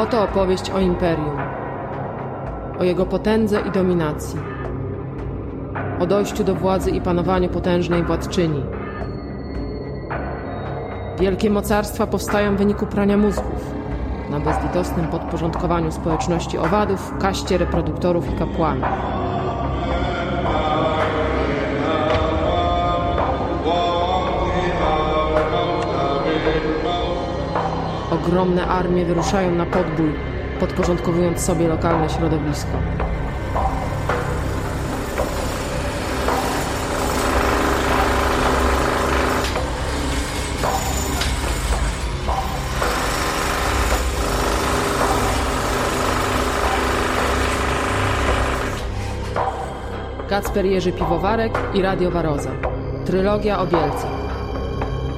Oto opowieść o imperium, o jego potędze i dominacji, o dojściu do władzy i panowaniu potężnej władczyni. Wielkie mocarstwa powstają w wyniku prania mózgów, na bezlitosnym podporządkowaniu społeczności owadów, kaście reproduktorów i kapłanów. Ogromne armie wyruszają na podbój, podporządkowując sobie lokalne środowisko. Kacper Jerzy Piwowarek i Radio Waroza. Trylogia o Bielce.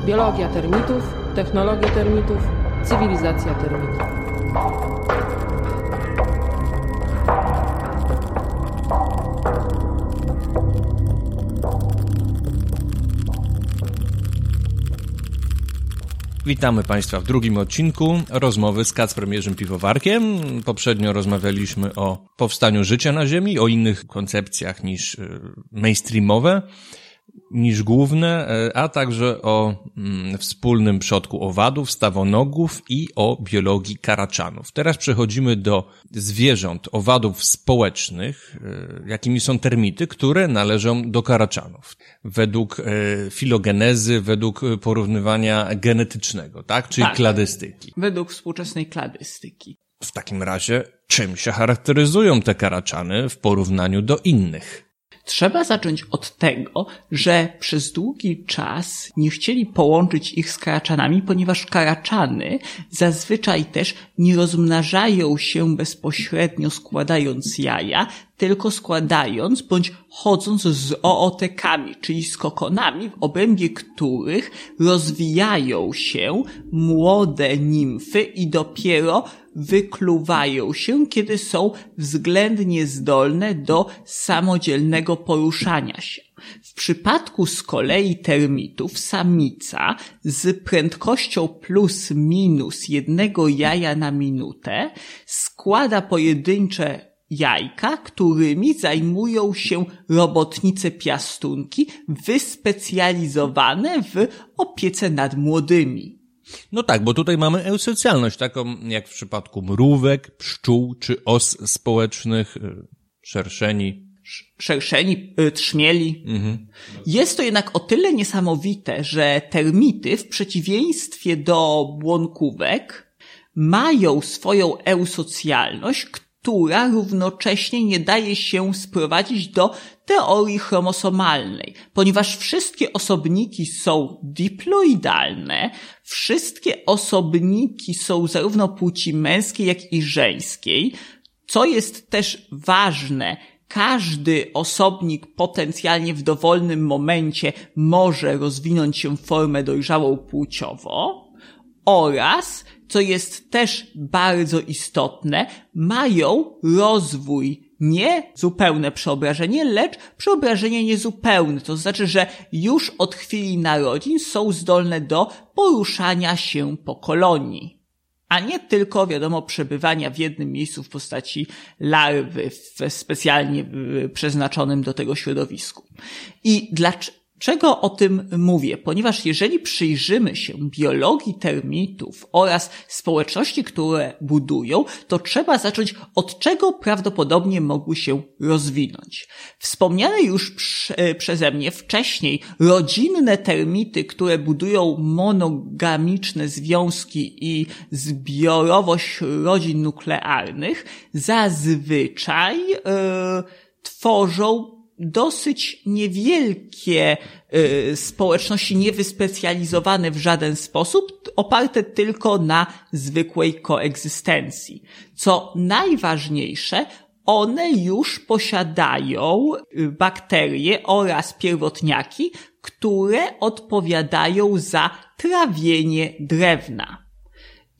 Biologia termitów, technologia termitów, cywilizacja termitów. Witamy Państwa w drugim odcinku rozmowy z Kacprem Jerzym Piwowarkiem. Poprzednio rozmawialiśmy o powstaniu życia na Ziemi, o innych koncepcjach niż y, mainstreamowe niż główne, e, a także o mm, wspólnym przodku owadów, stawonogów i o biologii karaczanów. Teraz przechodzimy do zwierząt, owadów społecznych, e, jakimi są termity, które należą do karaczanów. Według e, filogenezy, według porównywania genetycznego, tak? Czyli tak. kladystyki. Według współczesnej kladystyki. W takim razie, czym się charakteryzują te karaczany w porównaniu do innych? Trzeba zacząć od tego, że przez długi czas nie chcieli połączyć ich z karaczanami, ponieważ karaczany zazwyczaj też nie rozmnażają się bezpośrednio składając jaja, tylko składając bądź chodząc z ootekami, czyli z kokonami, w obrębie których rozwijają się młode nimfy i dopiero wykluwają się, kiedy są względnie zdolne do samodzielnego poruszania się. W przypadku z kolei termitów samica z prędkością plus minus jednego jaja na minutę składa pojedyncze jajka, którymi zajmują się robotnice piastunki wyspecjalizowane w opiece nad młodymi. No tak, bo tutaj mamy eusocjalność, taką jak w przypadku mrówek, pszczół czy os społecznych, y, szerszeni. Szerszeni, y, trzmieli. Mhm. Jest to jednak o tyle niesamowite, że termity w przeciwieństwie do błonkówek mają swoją eusocjalność, która równocześnie nie daje się sprowadzić do teorii chromosomalnej, ponieważ wszystkie osobniki są diploidalne, wszystkie osobniki są zarówno płci męskiej, jak i żeńskiej, co jest też ważne, każdy osobnik potencjalnie w dowolnym momencie może rozwinąć się w formę dojrzałą płciowo oraz co jest też bardzo istotne, mają rozwój nie zupełne przeobrażenie, lecz przeobrażenie niezupełne. To znaczy, że już od chwili narodzin są zdolne do poruszania się po kolonii. A nie tylko, wiadomo, przebywania w jednym miejscu w postaci larwy w specjalnie przeznaczonym do tego środowisku. I dlaczego, Czego o tym mówię? Ponieważ jeżeli przyjrzymy się biologii termitów oraz społeczności, które budują, to trzeba zacząć od czego prawdopodobnie mogły się rozwinąć. Wspomniane już prze, przeze mnie wcześniej rodzinne termity, które budują monogamiczne związki i zbiorowość rodzin nuklearnych, zazwyczaj yy, tworzą dosyć niewielkie y, społeczności niewyspecjalizowane w żaden sposób, oparte tylko na zwykłej koegzystencji. Co najważniejsze, one już posiadają y, bakterie oraz pierwotniaki, które odpowiadają za trawienie drewna.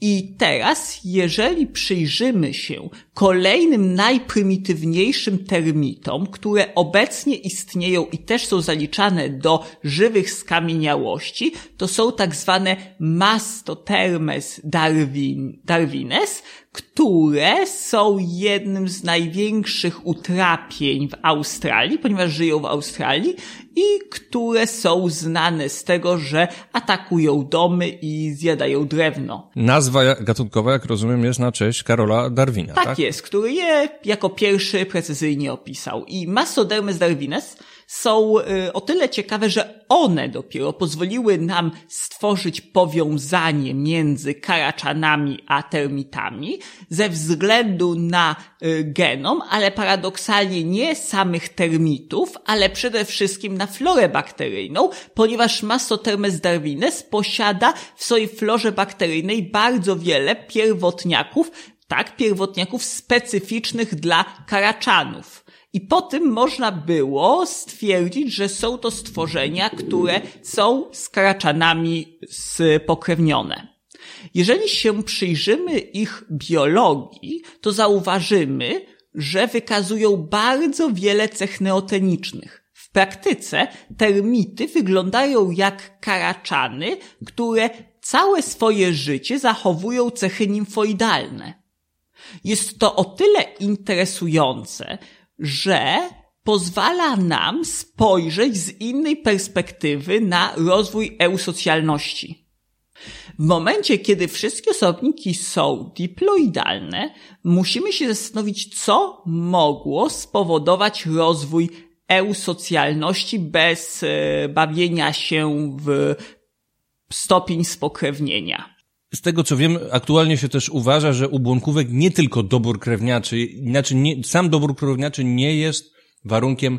I teraz, jeżeli przyjrzymy się kolejnym najprymitywniejszym termitom, które obecnie istnieją i też są zaliczane do żywych skamieniałości, to są tak zwane Mastotermes darwin, darwines, które są jednym z największych utrapień w Australii, ponieważ żyją w Australii i które są znane z tego, że atakują domy i zjadają drewno. Nazwa gatunkowa, jak rozumiem, jest na cześć Karola Darwina, tak? Tak jest, który je jako pierwszy precyzyjnie opisał. I Mastodermes darwines są y, o tyle ciekawe, że one dopiero pozwoliły nam stworzyć powiązanie między karaczanami a termitami ze względu na y, genom, ale paradoksalnie nie samych termitów, ale przede wszystkim na florę bakteryjną, ponieważ Mastotermes darwines posiada w swojej florze bakteryjnej bardzo wiele pierwotniaków, tak, pierwotniaków specyficznych dla karaczanów. I po tym można było stwierdzić, że są to stworzenia, które są z karaczanami spokrewnione. Jeżeli się przyjrzymy ich biologii, to zauważymy, że wykazują bardzo wiele cech neotenicznych. W praktyce termity wyglądają jak karaczany, które całe swoje życie zachowują cechy nimfoidalne. Jest to o tyle interesujące, że pozwala nam spojrzeć z innej perspektywy na rozwój eusocjalności. W momencie, kiedy wszystkie osobniki są diploidalne, musimy się zastanowić, co mogło spowodować rozwój eusocjalności bez e, bawienia się w stopień spokrewnienia. Z tego co wiem, aktualnie się też uważa, że u błąkówek nie tylko dobór krewniaczy, inaczej nie, sam dobór krewniaczy nie jest warunkiem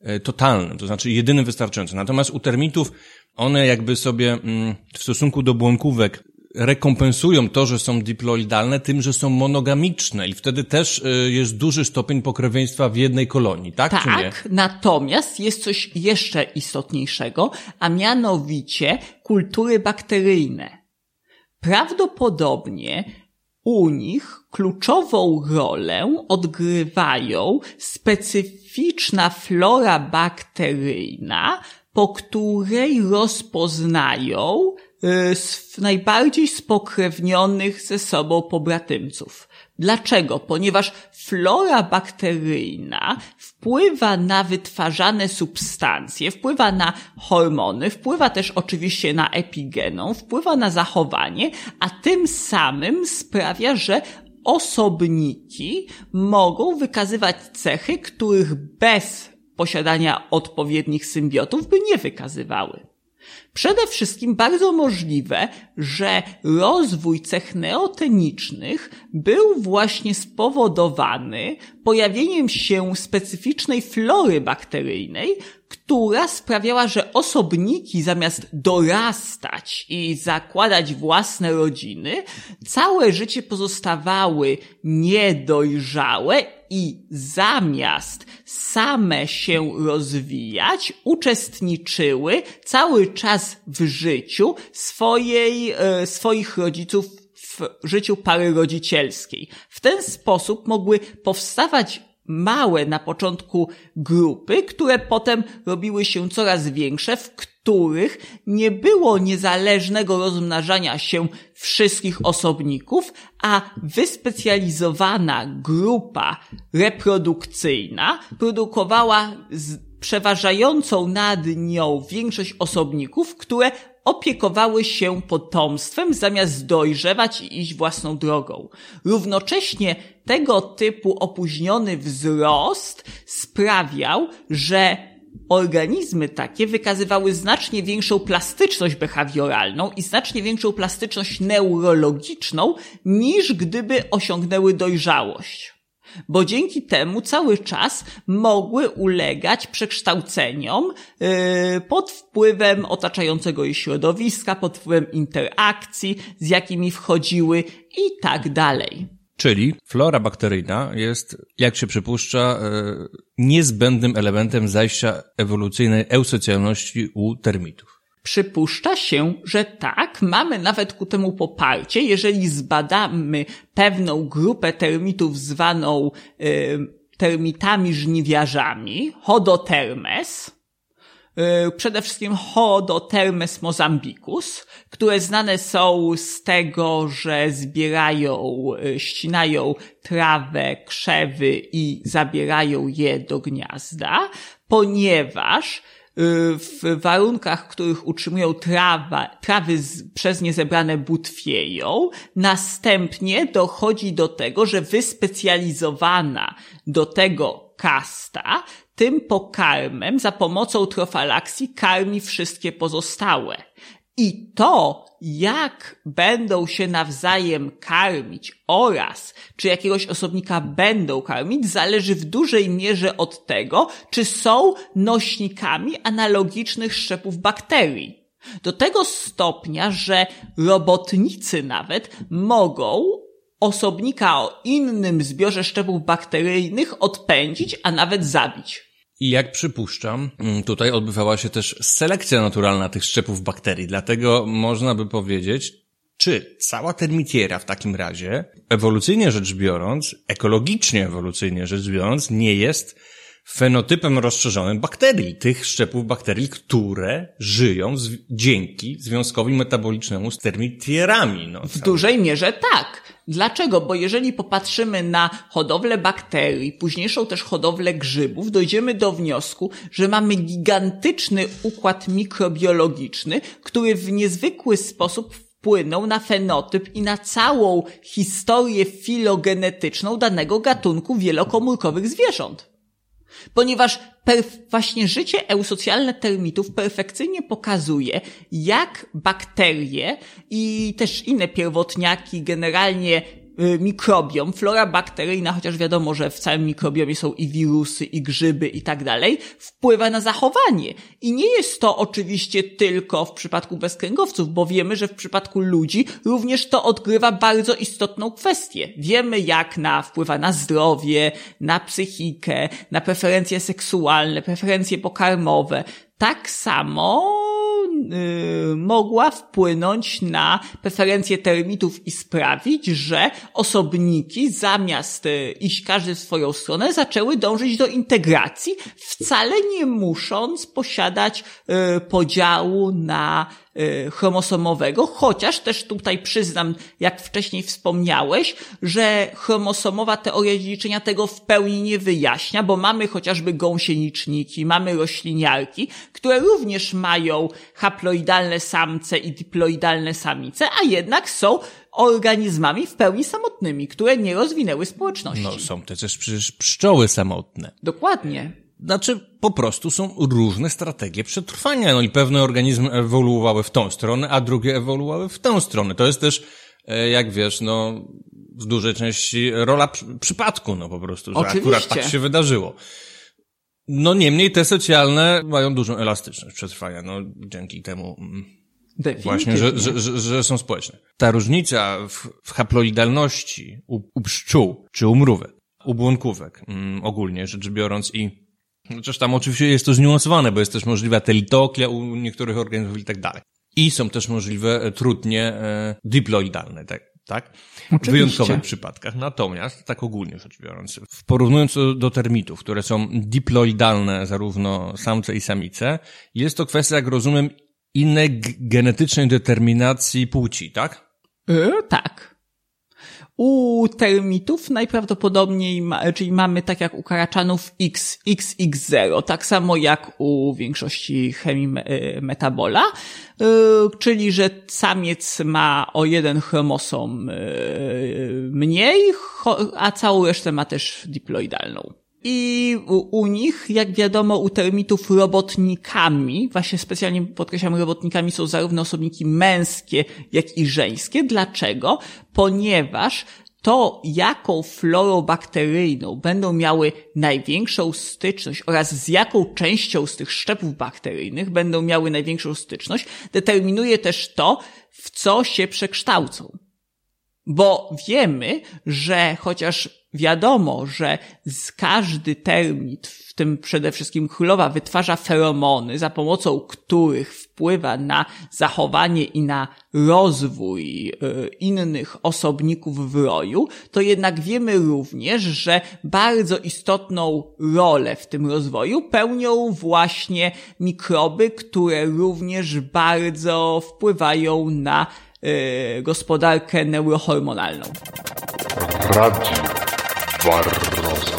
e, totalnym, to znaczy jedynym wystarczającym. Natomiast u termitów one jakby sobie mm, w stosunku do błąkówek rekompensują to, że są diploidalne tym, że są monogamiczne i wtedy też e, jest duży stopień pokrewieństwa w jednej kolonii, tak, tak czy nie? Tak, natomiast jest coś jeszcze istotniejszego, a mianowicie kultury bakteryjne. Prawdopodobnie u nich kluczową rolę odgrywają specyficzna flora bakteryjna, po której rozpoznają y, najbardziej spokrewnionych ze sobą pobratymców. Dlaczego? Ponieważ flora bakteryjna wpływa na wytwarzane substancje, wpływa na hormony, wpływa też oczywiście na epigeną, wpływa na zachowanie, a tym samym sprawia, że osobniki mogą wykazywać cechy, których bez posiadania odpowiednich symbiotów by nie wykazywały. Przede wszystkim bardzo możliwe, że rozwój cech neotenicznych był właśnie spowodowany pojawieniem się specyficznej flory bakteryjnej, która sprawiała, że osobniki zamiast dorastać i zakładać własne rodziny, całe życie pozostawały niedojrzałe i zamiast same się rozwijać, uczestniczyły cały czas w życiu swojej, e, swoich rodziców w życiu pary rodzicielskiej. W ten sposób mogły powstawać małe na początku grupy, które potem robiły się coraz większe, w których nie było niezależnego rozmnażania się wszystkich osobników, a wyspecjalizowana grupa reprodukcyjna produkowała przeważającą nad nią większość osobników, które opiekowały się potomstwem zamiast dojrzewać i iść własną drogą. Równocześnie tego typu opóźniony wzrost sprawiał, że organizmy takie wykazywały znacznie większą plastyczność behawioralną i znacznie większą plastyczność neurologiczną niż gdyby osiągnęły dojrzałość bo dzięki temu cały czas mogły ulegać przekształceniom yy, pod wpływem otaczającego je środowiska, pod wpływem interakcji, z jakimi wchodziły i tak dalej. Czyli flora bakteryjna jest, jak się przypuszcza, yy, niezbędnym elementem zajścia ewolucyjnej eusocjalności u termitów. Przypuszcza się, że tak, mamy nawet ku temu poparcie, jeżeli zbadamy pewną grupę termitów zwaną y, termitami żniwiarzami, Hodotermes, y, przede wszystkim Hodotermes mozambicus, które znane są z tego, że zbierają, y, ścinają trawę, krzewy i zabierają je do gniazda, ponieważ w warunkach, w których utrzymują trawa, trawy z, przez nie zebrane butwieją, następnie dochodzi do tego, że wyspecjalizowana do tego kasta tym pokarmem za pomocą trofalaksji karmi wszystkie pozostałe. I to, jak będą się nawzajem karmić oraz czy jakiegoś osobnika będą karmić, zależy w dużej mierze od tego, czy są nośnikami analogicznych szczepów bakterii. Do tego stopnia, że robotnicy nawet mogą osobnika o innym zbiorze szczepów bakteryjnych odpędzić, a nawet zabić. I jak przypuszczam, mm, tutaj odbywała się też selekcja naturalna tych szczepów bakterii, dlatego można by powiedzieć, czy cała termitiera w takim razie, ewolucyjnie rzecz biorąc, ekologicznie ewolucyjnie rzecz biorąc, nie jest fenotypem rozszerzonym bakterii, tych szczepów bakterii, które żyją z, dzięki związkowi metabolicznemu z termitierami. No, w dużej mierze tak. Dlaczego? Bo jeżeli popatrzymy na hodowlę bakterii, późniejszą też hodowlę grzybów, dojdziemy do wniosku, że mamy gigantyczny układ mikrobiologiczny, który w niezwykły sposób wpłynął na fenotyp i na całą historię filogenetyczną danego gatunku wielokomórkowych zwierząt. Ponieważ właśnie życie eusocjalne termitów perfekcyjnie pokazuje, jak bakterie i też inne pierwotniaki generalnie mikrobiom, flora bakteryjna, chociaż wiadomo, że w całym mikrobiomie są i wirusy, i grzyby, i tak dalej, wpływa na zachowanie. I nie jest to oczywiście tylko w przypadku bezkręgowców, bo wiemy, że w przypadku ludzi również to odgrywa bardzo istotną kwestię. Wiemy, jak na wpływa na zdrowie, na psychikę, na preferencje seksualne, preferencje pokarmowe. Tak samo Y, mogła wpłynąć na preferencje termitów i sprawić, że osobniki zamiast y, iść każdy w swoją stronę zaczęły dążyć do integracji, wcale nie musząc posiadać y, podziału na Y, chromosomowego, chociaż też tutaj przyznam, jak wcześniej wspomniałeś, że chromosomowa teoria dziedziczenia tego w pełni nie wyjaśnia, bo mamy chociażby gąsieniczniki, mamy rośliniarki, które również mają haploidalne samce i diploidalne samice, a jednak są organizmami w pełni samotnymi, które nie rozwinęły społeczności. No są te też przecież pszczoły samotne. Dokładnie. Znaczy, po prostu są różne strategie przetrwania. No i pewne organizmy ewoluowały w tą stronę, a drugie ewoluowały w tę stronę. To jest też, e, jak wiesz, no, w dużej części rola przypadku, no po prostu, że Oczywiście. akurat tak się wydarzyło. No niemniej te socjalne mają dużą elastyczność przetrwania, no dzięki temu mm, właśnie, że, że, że, że, są społeczne. Ta różnica w, w haploidalności u, u pszczół czy u mrówek, u błonkówek mm, ogólnie rzecz biorąc i Chociaż tam oczywiście jest to zniuansowane, bo jest też możliwa telitoklia u niektórych organizmów i tak dalej. I są też możliwe e, trudnie e, diploidalne, tak? tak? W wyjątkowych przypadkach. Natomiast, tak ogólnie rzecz biorąc, w porównując do termitów, które są diploidalne, zarówno samce i samice, jest to kwestia, jak rozumiem, innej genetycznej determinacji płci, tak? Yy, tak. U termitów najprawdopodobniej, ma, czyli mamy tak jak u karaczanów X, XX0, tak samo jak u większości chemii e, metabola, e, czyli że samiec ma o jeden chromosom e, mniej, a całą resztę ma też diploidalną. I u, nich, jak wiadomo, u termitów robotnikami, właśnie specjalnie podkreślam, robotnikami są zarówno osobniki męskie, jak i żeńskie. Dlaczego? Ponieważ to, jaką florą bakteryjną będą miały największą styczność oraz z jaką częścią z tych szczepów bakteryjnych będą miały największą styczność, determinuje też to, w co się przekształcą. Bo wiemy, że chociaż wiadomo, że z każdy termit, w tym przede wszystkim królowa, wytwarza feromony, za pomocą których wpływa na zachowanie i na rozwój y, innych osobników w roju, to jednak wiemy również, że bardzo istotną rolę w tym rozwoju pełnią właśnie mikroby, które również bardzo wpływają na y, gospodarkę neurohormonalną. Radio Barroso.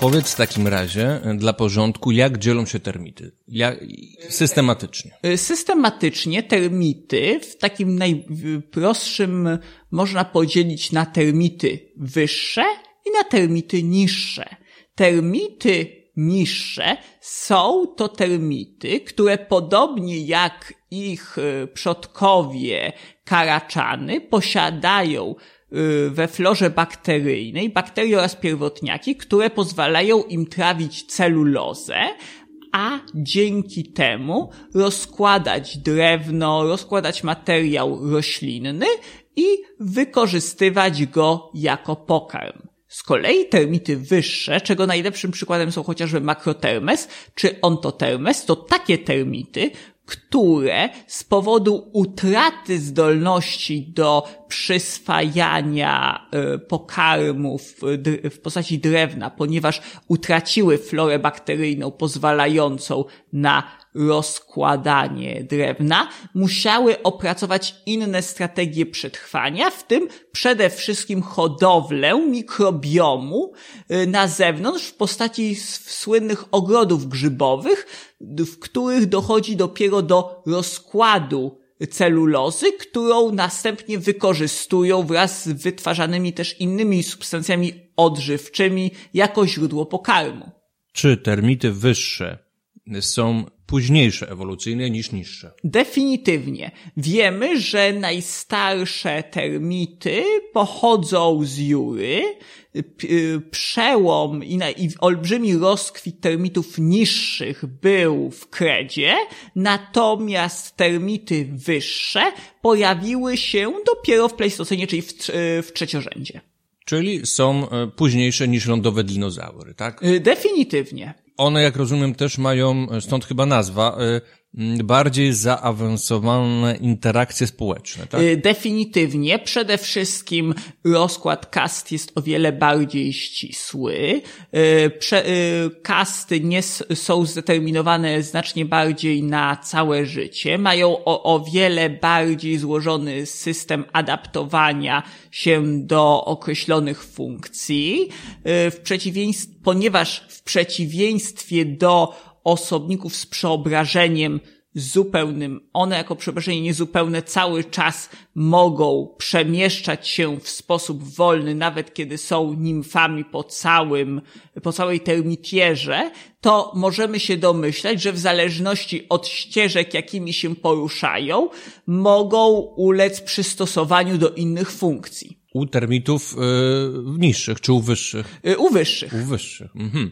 Powiedz w takim razie, dla porządku, jak dzielą się termity? Jak, systematycznie. Y, systematycznie termity w takim najprostszym można podzielić na termity wyższe i na termity niższe. Termity niższe są to termity, które podobnie jak ich y, przodkowie karaczany posiadają we florze bakteryjnej bakterie oraz pierwotniaki, które pozwalają im trawić celulozę, a dzięki temu rozkładać drewno, rozkładać materiał roślinny i wykorzystywać go jako pokarm. Z kolei termity wyższe, czego najlepszym przykładem są chociażby makrotermes czy ontotermes, to takie termity, które z powodu utraty zdolności do przyswajania e, pokarmów w postaci drewna, ponieważ utraciły florę bakteryjną pozwalającą na rozkładanie drewna, musiały opracować inne strategie przetrwania, w tym przede wszystkim hodowlę mikrobiomu y, na zewnątrz w postaci słynnych ogrodów grzybowych, w których dochodzi dopiero do rozkładu celulozy, którą następnie wykorzystują wraz z wytwarzanymi też innymi substancjami odżywczymi jako źródło pokarmu. Czy termity wyższe są późniejsze ewolucyjnie niż niższe. Definitywnie. Wiemy, że najstarsze termity pochodzą z Jury. Y, przełom i, i olbrzymi rozkwit termitów niższych był w Kredzie, natomiast termity wyższe pojawiły się dopiero w Pleistocenie, czyli w, w trzeciorzędzie. Czyli są e, późniejsze niż lądowe dinozaury, tak? Y, definitywnie one, jak rozumiem, też mają, stąd chyba nazwa, y, bardziej zaawansowane interakcje społeczne, tak? Y, definitywnie. Przede wszystkim rozkład kast jest o wiele bardziej ścisły. Y, kasty nie są zdeterminowane znacznie bardziej na całe życie. Mają o, o wiele bardziej złożony system adaptowania się do określonych funkcji. W przeciwieństwie, ponieważ w przeciwieństwie do osobników z przeobrażeniem zupełnym. One jako przeobrażenie niezupełne cały czas mogą przemieszczać się w sposób wolny, nawet kiedy są nimfami po całym, po całej termitierze, to możemy się domyślać, że w zależności od ścieżek, jakimi się poruszają, mogą ulec przystosowaniu do innych funkcji. U termitów yy, niższych czy u wyższych? Yy, u wyższych. U wyższych. Mhm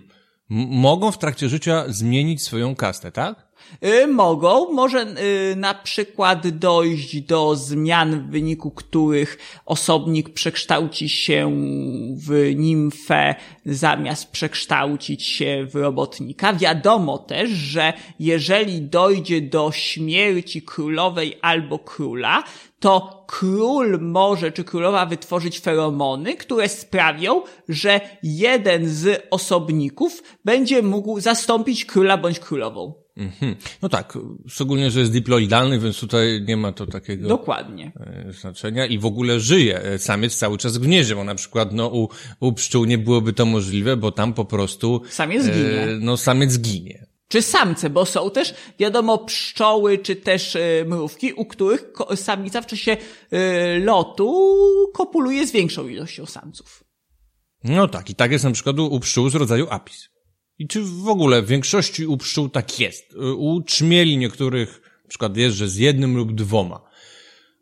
mogą w trakcie życia zmienić swoją kastę, tak? Y, mogą. Może y, na przykład dojść do zmian, w wyniku których osobnik przekształci się w nimfę zamiast przekształcić się w robotnika. Wiadomo też, że jeżeli dojdzie do śmierci królowej albo króla, to król może czy królowa wytworzyć feromony, które sprawią, że jeden z osobników będzie mógł zastąpić króla bądź królową. Mhm. No tak, szczególnie, że jest diploidalny, więc tutaj nie ma to takiego Dokładnie. E, znaczenia i w ogóle żyje e, samiec cały czas gnieździe, bo na przykład no, u, u pszczół nie byłoby to możliwe, bo tam po prostu samiec ginie. E, no samiec ginie czy samce, bo są też, wiadomo, pszczoły, czy też y, mrówki, u których samica w czasie y, lotu kopuluje z większą ilością samców. No tak, i tak jest na przykład u, pszczół z rodzaju apis. I czy w ogóle w większości u pszczół tak jest? U trzmieli niektórych na przykład jest, że z jednym lub dwoma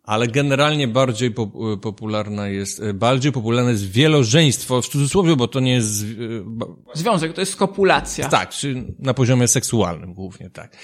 ale generalnie bardziej popularna jest, e, bardziej popularne jest wielożeństwo, w cudzysłowie, bo to nie jest... E, Związek, to jest kopulacja. Tak, czy na poziomie seksualnym głównie, tak.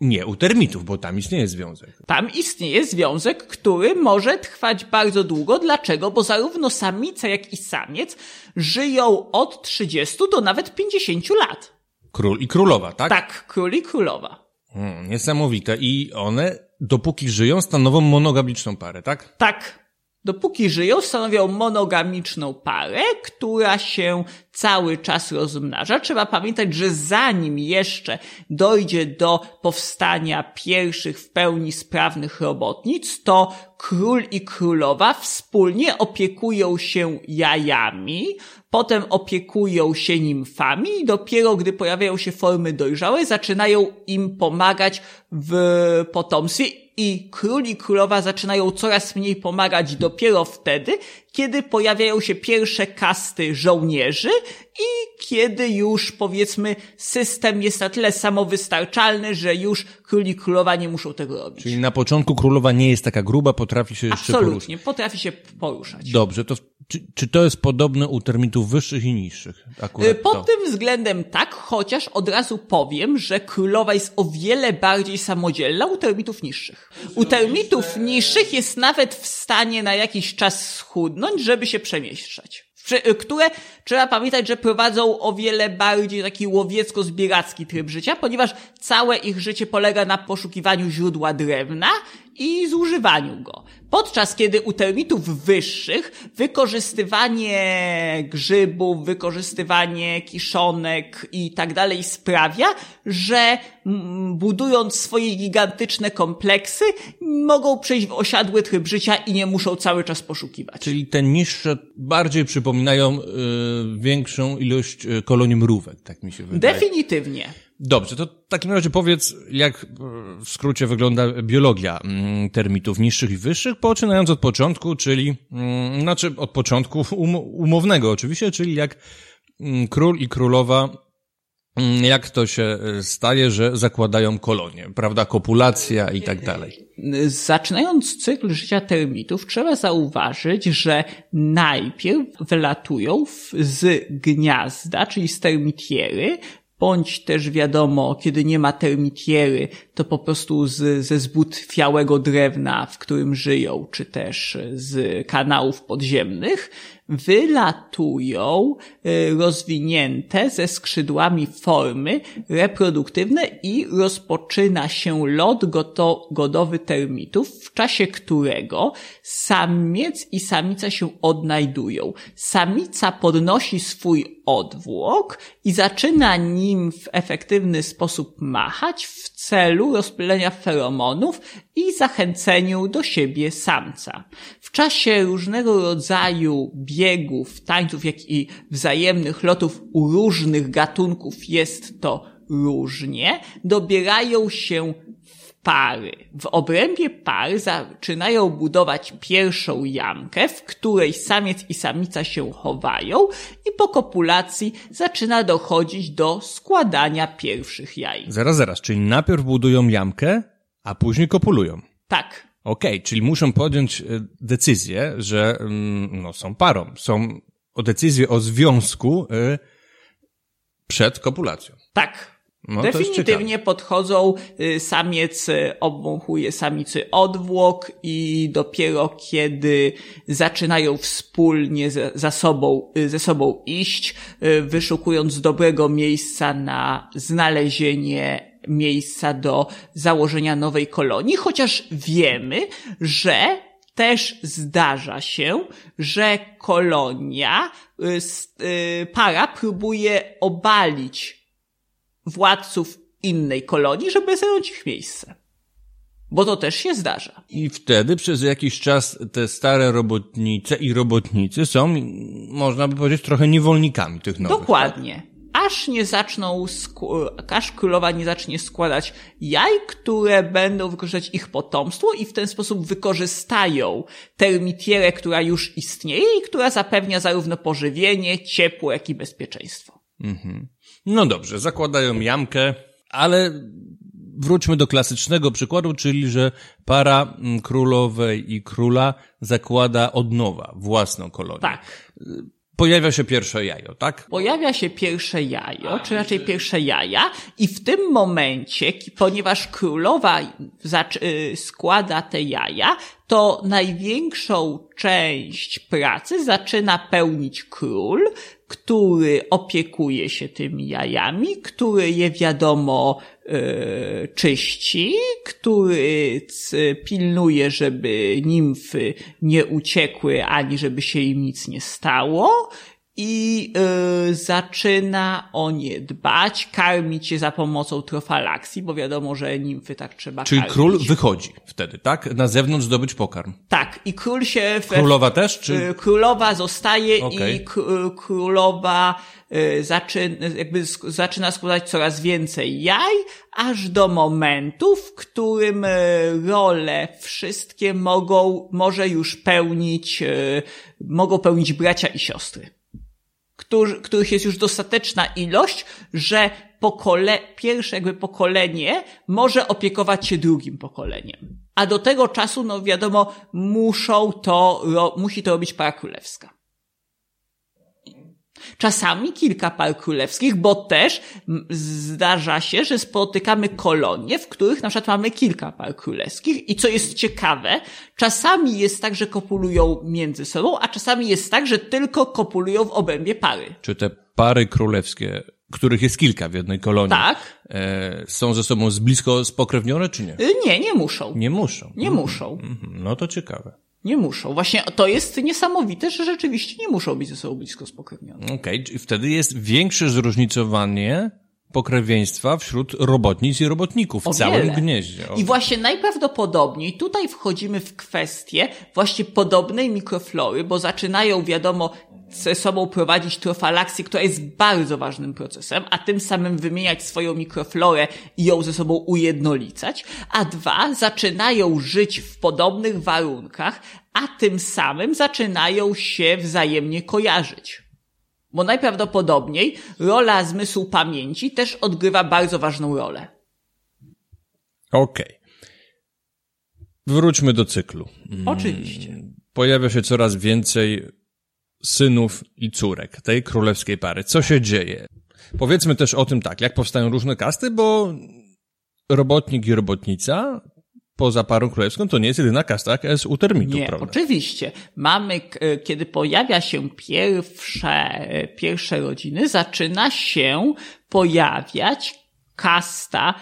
Nie, u termitów, bo tam istnieje związek. Tam istnieje związek, który może trwać bardzo długo. Dlaczego? Bo zarówno samica, jak i samiec żyją od 30 do nawet 50 lat. Król i królowa, tak? Tak, król i królowa. Hmm, niesamowite. I one, dopóki żyją, stanowią monogamiczną parę, tak? Tak. Dopóki żyją, stanowią monogamiczną parę, która się cały czas rozmnaża. Trzeba pamiętać, że zanim jeszcze dojdzie do powstania pierwszych w pełni sprawnych robotnic, to król i królowa wspólnie opiekują się jajami, potem opiekują się nimfami i dopiero gdy pojawiają się formy dojrzałe, zaczynają im pomagać w potomstwie i król i królowa zaczynają coraz mniej pomagać dopiero wtedy, kiedy pojawiają się pierwsze kasty żołnierzy i kiedy już powiedzmy system jest na tyle samowystarczalny, że już król i królowa nie muszą tego robić. Czyli na początku królowa nie jest taka gruba, potrafi się jeszcze Absolutnie, potrafi się poruszać. Dobrze, to czy, czy to jest podobne u termitów wyższych i niższych? Akurat Pod to. tym względem tak, chociaż od razu powiem, że królowa jest o wiele bardziej samodzielna u termitów niższych. U termitów niższych jest nawet w stanie na jakiś czas schudnąć, żeby się przemieszczać. Które, trzeba pamiętać, że prowadzą o wiele bardziej taki łowiecko-zbieracki tryb życia, ponieważ całe ich życie polega na poszukiwaniu źródła drewna i zużywaniu go. Podczas kiedy u termitów wyższych wykorzystywanie grzybów, wykorzystywanie kiszonek i tak dalej sprawia, że budując swoje gigantyczne kompleksy mogą przejść w osiadły tryb życia i nie muszą cały czas poszukiwać. Czyli te niższe bardziej przypominają y, większą ilość y, kolonii mrówek, tak mi się wydaje. Definitywnie. Dobrze, to w takim razie powiedz, jak w skrócie wygląda biologia mm, termitów niższych i wyższych, poczynając od początku, czyli, mm, znaczy od początku um, umownego oczywiście, czyli jak mm, król i królowa jak to się e, staje, że zakładają kolonie, prawda, kopulacja i tak dalej. Zaczynając cykl życia termitów, trzeba zauważyć, że najpierw wylatują z gniazda, czyli z termitiery, bądź też wiadomo, kiedy nie ma termitiery, to po prostu z, ze zbutwiałego drewna, w którym żyją, czy też z kanałów podziemnych, wylatują y, rozwinięte ze skrzydłami formy reproduktywne i rozpoczyna się lot godowy termitów, w czasie którego samiec i samica się odnajdują. Samica podnosi swój odwłok i zaczyna nim w efektywny sposób machać w celu rozpylenia feromonów i zachęceniu do siebie samca. W czasie różnego rodzaju biegów, tańców, jak i wzajemnych lotów u różnych gatunków jest to różnie, dobierają się pary. W obrębie pary zaczynają budować pierwszą jamkę, w której samiec i samica się chowają i po kopulacji zaczyna dochodzić do składania pierwszych jaj. Zaraz, zaraz, czyli najpierw budują jamkę, a później kopulują. Tak. Okej, okay, czyli muszą podjąć e, decyzję, że mm, no, są parą, są o decyzję o związku y, przed kopulacją. Tak. No, Definitywnie podchodzą, y, samiec obwąchuje samicy odwłok i dopiero kiedy zaczynają wspólnie ze, za sobą, ze sobą iść, wyszukując dobrego miejsca na znalezienie miejsca do założenia nowej kolonii, chociaż wiemy, że też zdarza się, że kolonia, y, y, para próbuje obalić władców innej kolonii, żeby zająć ich miejsce. Bo to też się zdarza. I wtedy przez jakiś czas te stare robotnice i robotnicy są, można by powiedzieć, trochę niewolnikami tych nowych. Dokładnie. Tak? Aż nie zaczną, aż królowa nie zacznie składać jaj, które będą wykorzystać ich potomstwo i w ten sposób wykorzystają termitierę, która już istnieje i która zapewnia zarówno pożywienie, ciepło, jak i bezpieczeństwo. Mhm. No dobrze, zakładają jamkę, ale wróćmy do klasycznego przykładu, czyli że para królowej i króla zakłada od nowa własną kolonię. Tak pojawia się pierwsze jajo, tak? Pojawia się pierwsze jajo, czy raczej pierwsze jaja i w tym momencie, ponieważ królowa y, składa te jaja, to największą część pracy zaczyna pełnić król, który opiekuje się tymi jajami, który je wiadomo czyści, który pilnuje, żeby nimfy nie uciekły, ani żeby się im nic nie stało i y, zaczyna o nie dbać, karmić je za pomocą trofalaksji, bo wiadomo, że nimfy tak trzeba Czyli karmić. król wychodzi wtedy, tak? Na zewnątrz zdobyć pokarm. Tak, i król się... Królowa też, czy? Y, królowa zostaje okay. i królowa y, zaczyna, jakby zaczyna składać coraz więcej jaj, aż do momentu, w którym y, role wszystkie mogą, może już pełnić, mogą pełnić bracia i siostry którzy, których jest już dostateczna ilość, że pokole, pierwsze jakby pokolenie może opiekować się drugim pokoleniem. A do tego czasu, no wiadomo, muszą to, musi to robić para królewska. Czasami kilka par królewskich, bo też zdarza się, że spotykamy kolonie, w których na przykład mamy kilka par królewskich i co jest ciekawe, czasami jest tak, że kopulują między sobą, a czasami jest tak, że tylko kopulują w obrębie pary. Czy te pary królewskie których jest kilka w jednej kolonii. Tak. E, są ze sobą z blisko spokrewnione, czy nie? Y, nie, nie muszą. Nie muszą. Nie mhm. muszą. Mhm. No to ciekawe. Nie muszą. Właśnie to jest niesamowite, że rzeczywiście nie muszą być ze sobą blisko spokrewnione. Okej, okay. wtedy jest większe zróżnicowanie pokrewieństwa wśród robotnic i robotników w o całym wiele. gnieździe. I właśnie najprawdopodobniej tutaj wchodzimy w kwestię właśnie podobnej mikroflory, bo zaczynają, wiadomo, ze sobą prowadzić trofalaksję, która jest bardzo ważnym procesem, a tym samym wymieniać swoją mikroflorę i ją ze sobą ujednolicać, a dwa, zaczynają żyć w podobnych warunkach, a tym samym zaczynają się wzajemnie kojarzyć. Bo najprawdopodobniej rola zmysłu pamięci też odgrywa bardzo ważną rolę. Okej. Okay. Wróćmy do cyklu. Oczywiście. Pojawia się coraz więcej synów i córek tej królewskiej pary. Co się dzieje? Powiedzmy też o tym tak, jak powstają różne kasty, bo robotnik i robotnica poza parą królewską to nie jest jedyna kasta, jaka jest u termitów, nie, prawda? oczywiście. Mamy, e, kiedy pojawia się pierwsze, e, pierwsze rodziny, zaczyna się pojawiać kasta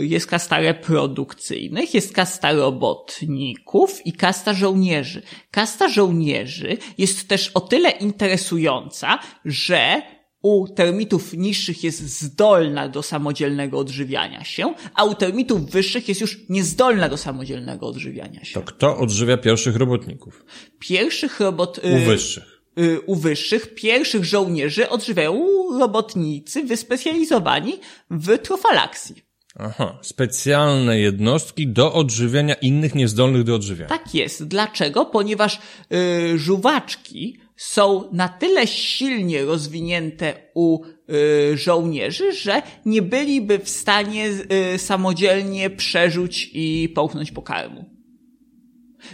jest kasta reprodukcyjnych, jest kasta robotników i kasta żołnierzy. Kasta żołnierzy jest też o tyle interesująca, że u termitów niższych jest zdolna do samodzielnego odżywiania się, a u termitów wyższych jest już niezdolna do samodzielnego odżywiania się. To kto odżywia pierwszych robotników? Pierwszych robot... U y, wyższych y, u wyższych, pierwszych żołnierzy odżywiają robotnicy wyspecjalizowani w trofalaksji. Aha, specjalne jednostki do odżywiania innych niezdolnych do odżywiania. Tak jest. Dlaczego? Ponieważ yy, żuwaczki są na tyle silnie rozwinięte u y, żołnierzy, że nie byliby w stanie y, samodzielnie przerzuć i połknąć pokarmu.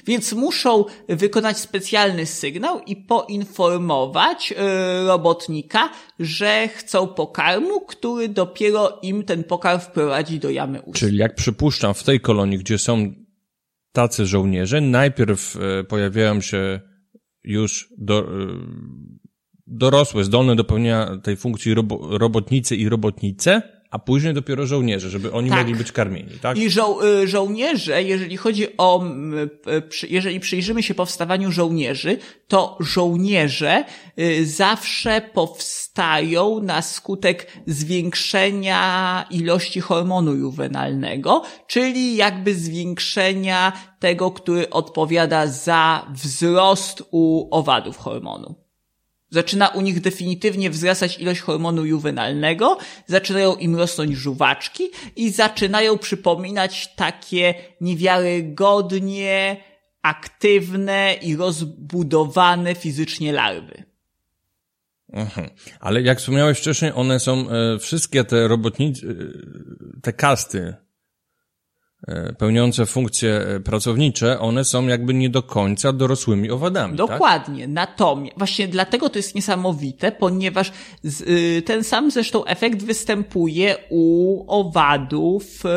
Więc muszą wykonać specjalny sygnał i poinformować yy, robotnika, że chcą pokarmu, który dopiero im ten pokarm wprowadzi do jamy ust. Czyli jak przypuszczam, w tej kolonii, gdzie są tacy żołnierze, najpierw yy, pojawiają się już do, yy, dorosłe, zdolne do pełnienia tej funkcji robo, robotnicy i robotnice, a później dopiero żołnierze, żeby oni tak. mogli być karmieni, tak? I żo y, żołnierze, jeżeli chodzi o, jeżeli przyjrzymy się powstawaniu żołnierzy, to żołnierze y, zawsze powstają na skutek zwiększenia ilości hormonu juwenalnego, czyli jakby zwiększenia tego, który odpowiada za wzrost u owadów hormonu. Zaczyna u nich definitywnie wzrastać ilość hormonu juwenalnego, zaczynają im rosnąć żuwaczki i zaczynają przypominać takie niewiarygodnie aktywne i rozbudowane fizycznie larwy. Aha. Ale jak wspomniałeś wcześniej, one są, e, wszystkie te robotnicy, e, te kasty pełniące funkcje e, pracownicze, one są jakby nie do końca dorosłymi owadami. Tak? Dokładnie. Tak? Natomiast właśnie dlatego to jest niesamowite, ponieważ y, ten sam zresztą efekt występuje u owadów, y,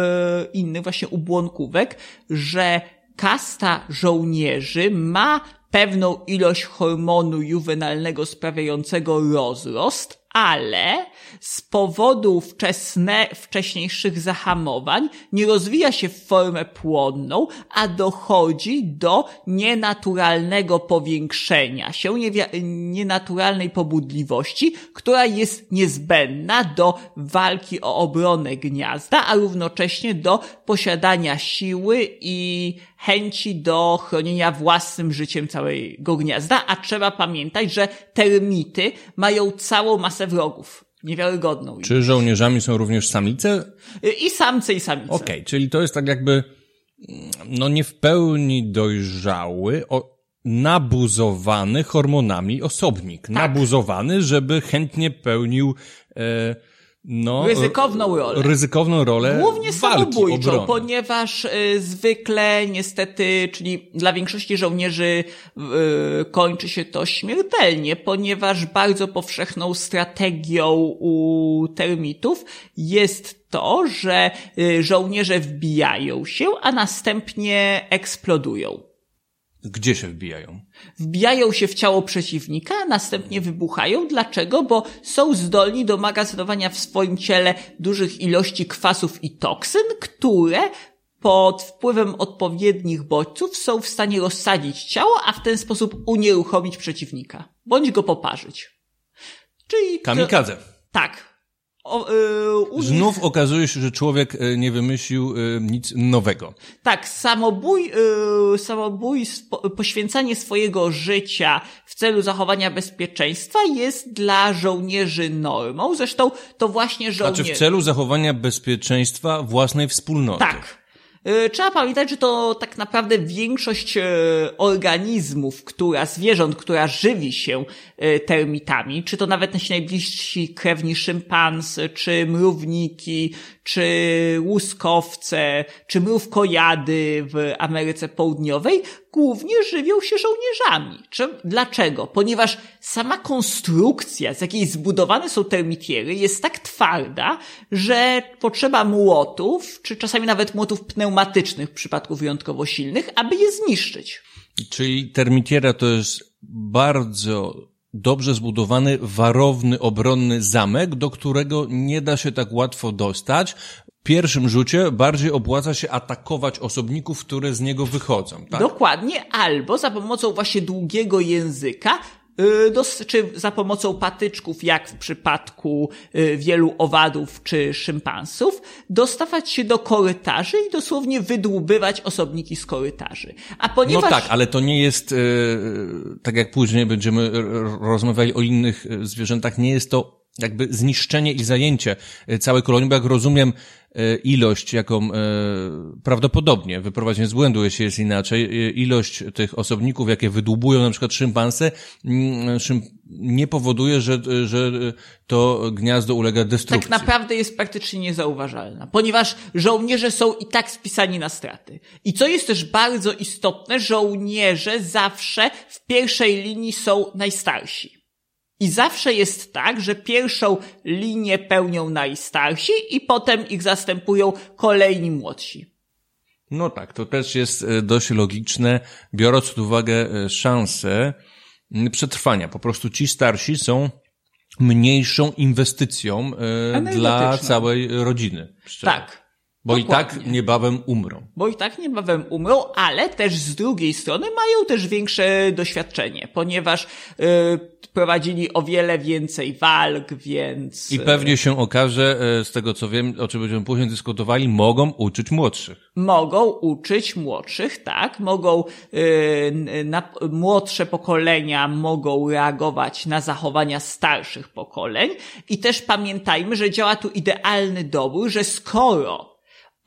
innych właśnie u błonkówek, że kasta żołnierzy ma pewną ilość hormonu juwenalnego sprawiającego rozrost, ale z powodu wczesne, wcześniejszych zahamowań nie rozwija się w formę płonną, a dochodzi do nienaturalnego powiększenia się, nienaturalnej pobudliwości, która jest niezbędna do walki o obronę gniazda, a równocześnie do posiadania siły i chęci do chronienia własnym życiem całego gniazda, a trzeba pamiętać, że termity mają całą masę wrogów. Niewiarygodną. Czy żołnierzami są również samice? I samce, i samice. Okej, okay, czyli to jest tak jakby, no nie w pełni dojrzały, o, nabuzowany hormonami osobnik. Tak. Nabuzowany, żeby chętnie pełnił e, no, ryzykowną rolę. Ryzykowną rolę. Głównie samobójczą, ponieważ y, zwykle niestety, czyli dla większości żołnierzy y, kończy się to śmiertelnie, ponieważ bardzo powszechną strategią u termitów jest to, że y, żołnierze wbijają się, a następnie eksplodują. Gdzie się wbijają? Wbijają się w ciało przeciwnika, a następnie wybuchają. Dlaczego? Bo są zdolni do magazynowania w swoim ciele dużych ilości kwasów i toksyn, które pod wpływem odpowiednich bodźców są w stanie rozsadzić ciało, a w ten sposób unieruchomić przeciwnika. Bądź go poparzyć. Czyli... Kamikadze. To... Tak. O, yy, Znów okazuje się, że człowiek e, nie wymyślił yy, nic nowego. Tak, samobój, yy, samobój, poświęcanie swojego życia w celu zachowania bezpieczeństwa jest dla żołnierzy normą. Zresztą to właśnie żołnierze... Znaczy w celu zachowania bezpieczeństwa własnej wspólnoty. Tak. E, trzeba pamiętać, że to tak naprawdę większość e, organizmów, która, zwierząt, która żywi się e, termitami, czy to nawet nasi najbliżsi krewni szympans, czy mrówniki, czy łuskowce, czy mrówkojady w Ameryce Południowej, głównie żywią się żołnierzami. Dlaczego? Ponieważ sama konstrukcja, z jakiej zbudowane są termitiery, jest tak twarda, że potrzeba młotów, czy czasami nawet młotów pneumatycznych w przypadku wyjątkowo silnych, aby je zniszczyć. Czyli termitiera to jest bardzo dobrze zbudowany, warowny, obronny zamek, do którego nie da się tak łatwo dostać. Pierwszym rzucie bardziej opłaca się atakować osobników, które z niego wychodzą. Tak? Dokładnie, albo za pomocą właśnie długiego języka Y, czy za pomocą patyczków, jak w przypadku y, wielu owadów czy szympansów, dostawać się do korytarzy i dosłownie wydłubywać osobniki z korytarzy. A ponieważ... No tak, ale to nie jest, y, tak jak później będziemy rozmawiali o innych zwierzętach, nie jest to jakby zniszczenie i zajęcie całej kolonii, bo jak rozumiem, E, ilość, jaką e, prawdopodobnie, wyprowadzenie z błędu, jeśli jest inaczej, ilość tych osobników, jakie wydłubują na przykład szympanse, mm, nie powoduje, że, że to gniazdo ulega destrukcji. Tak naprawdę jest praktycznie niezauważalna, ponieważ żołnierze są i tak spisani na straty. I co jest też bardzo istotne, żołnierze zawsze w pierwszej linii są najstarsi. I zawsze jest tak, że pierwszą linię pełnią najstarsi i potem ich zastępują kolejni młodsi. No tak, to też jest e, dość logiczne, biorąc pod uwagę e, szanse przetrwania. Po prostu ci starsi są mniejszą inwestycją e, dla całej rodziny. Szczerze. Tak. Bo Dokładnie. i tak niebawem umrą. Bo i tak niebawem umrą, ale też z drugiej strony mają też większe doświadczenie, ponieważ yy, prowadzili o wiele więcej walk, więc... I pewnie się okaże, yy, z tego co wiem, o czym będziemy później dyskutowali, mogą uczyć młodszych. Mogą uczyć młodszych, tak. Mogą, yy, na, młodsze pokolenia mogą reagować na zachowania starszych pokoleń i też pamiętajmy, że działa tu idealny dobór, że skoro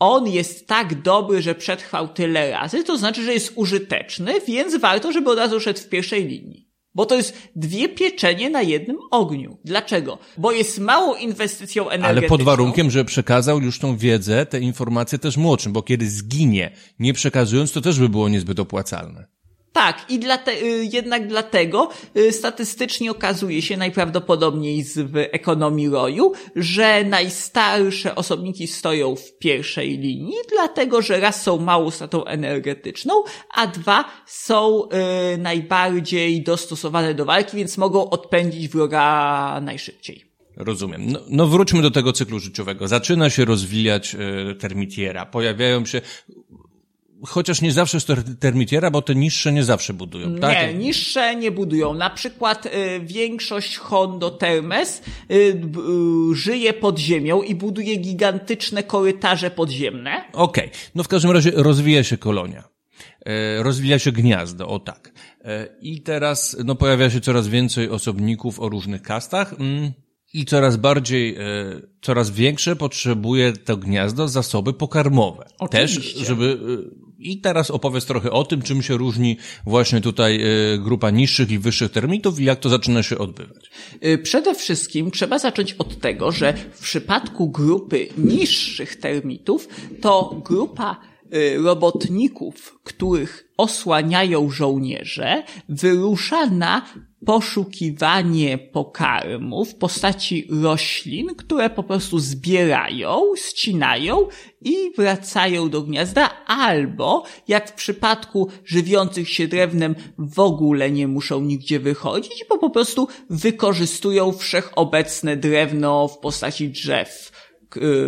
on jest tak dobry, że przetrwał tyle razy, to znaczy, że jest użyteczny, więc warto, żeby od razu szedł w pierwszej linii. Bo to jest dwie pieczenie na jednym ogniu. Dlaczego? Bo jest małą inwestycją energetyczną. Ale pod warunkiem, że przekazał już tą wiedzę, te informacje też młodszym, bo kiedy zginie, nie przekazując, to też by było niezbyt opłacalne. Tak, i dlate, y, jednak dlatego y, statystycznie okazuje się najprawdopodobniej z, ekonomii roju, że najstarsze osobniki stoją w pierwszej linii, dlatego że raz są małą stratą energetyczną, a dwa są y, najbardziej dostosowane do walki, więc mogą odpędzić wroga najszybciej. Rozumiem. No, no, wróćmy do tego cyklu życiowego. Zaczyna się rozwijać y, termitiera. Pojawiają się chociaż nie zawsze jest to termitiera, bo te niższe nie zawsze budują, tak? Nie, niższe nie budują. Na przykład y, większość Hondo Termes y, y, żyje pod ziemią i buduje gigantyczne korytarze podziemne. Okej, okay. no w każdym razie rozwija się kolonia. E, rozwija się gniazdo, o tak. E, I teraz no, pojawia się coraz więcej osobników o różnych kastach. Mm i coraz bardziej, e, coraz większe potrzebuje to gniazdo zasoby pokarmowe. Oczywiście. Też, żeby, i teraz opowiedz trochę o tym, czym się różni właśnie tutaj e, grupa niższych i wyższych termitów i jak to zaczyna się odbywać. Przede wszystkim trzeba zacząć od tego, że w przypadku grupy niższych termitów to grupa robotników, których osłaniają żołnierze, wyrusza na poszukiwanie pokarmu w postaci roślin, które po prostu zbierają, ścinają i wracają do gniazda, albo jak w przypadku żywiących się drewnem w ogóle nie muszą nigdzie wychodzić, bo po prostu wykorzystują wszechobecne drewno w postaci drzew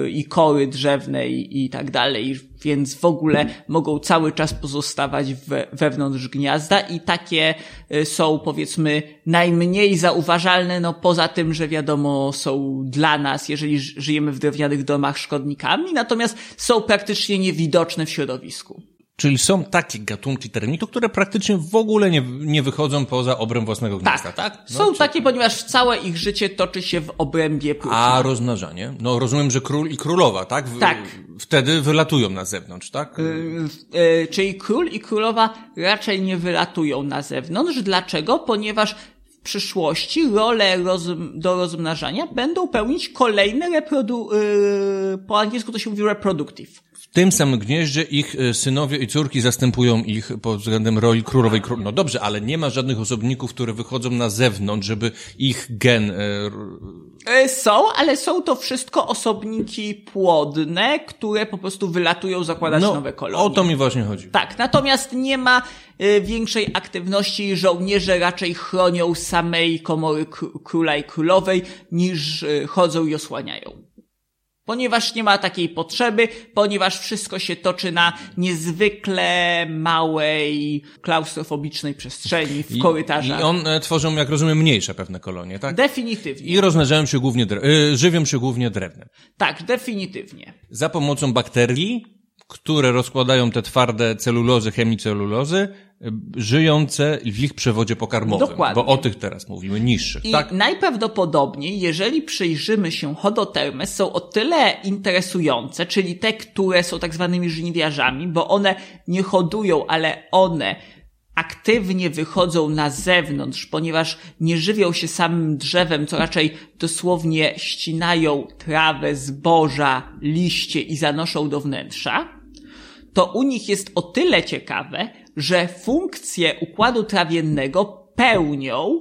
i kory drzewne i tak dalej, więc w ogóle mogą cały czas pozostawać we, wewnątrz gniazda i takie y, są powiedzmy najmniej zauważalne, no poza tym, że wiadomo są dla nas, jeżeli żyjemy w drewnianych domach szkodnikami, natomiast są praktycznie niewidoczne w środowisku. Czyli są takie gatunki termitów, które praktycznie w ogóle nie, nie wychodzą poza obręb własnego gniazda, tak? tak? No, są czy... takie, ponieważ całe ich życie toczy się w obrębie próżni. A rozmnażanie? No rozumiem, że król i królowa, tak? W, tak. Wtedy wylatują na zewnątrz, tak? Yy, yy, czyli król i królowa raczej nie wylatują na zewnątrz. Dlaczego? Ponieważ w przyszłości rolę roz, do rozmnażania będą pełnić kolejne reprodu... Yy, po angielsku to się mówi reproductive tym samym gnieździe ich e, synowie i córki zastępują ich pod względem roli królowej. No dobrze, ale nie ma żadnych osobników, które wychodzą na zewnątrz, żeby ich gen... E, e, są, ale są to wszystko osobniki płodne, które po prostu wylatują zakładać no, nowe kolonie. O to mi właśnie chodzi. Tak, natomiast nie ma większej aktywności. Żołnierze raczej chronią samej komory króla i królowej, niż chodzą i osłaniają ponieważ nie ma takiej potrzeby, ponieważ wszystko się toczy na niezwykle małej, klaustrofobicznej przestrzeni w I, korytarzach. I on e, tworzą, jak rozumiem, mniejsze pewne kolonie, tak? Definitywnie. I rozmnażają się głównie, y, żywią się głównie drewnem. Tak, definitywnie. Za pomocą bakterii, które rozkładają te twarde celulozy, chemicelulozy, żyjące w ich przewodzie pokarmowym. Dokładnie. Bo o tych teraz mówimy, niższych. I tak? najprawdopodobniej, jeżeli przyjrzymy się hodotermes, są o tyle interesujące, czyli te, które są tak zwanymi żniwiarzami, bo one nie hodują, ale one aktywnie wychodzą na zewnątrz, ponieważ nie żywią się samym drzewem, co raczej dosłownie ścinają trawę, zboża, liście i zanoszą do wnętrza, to u nich jest o tyle ciekawe, że funkcję układu trawiennego pełnią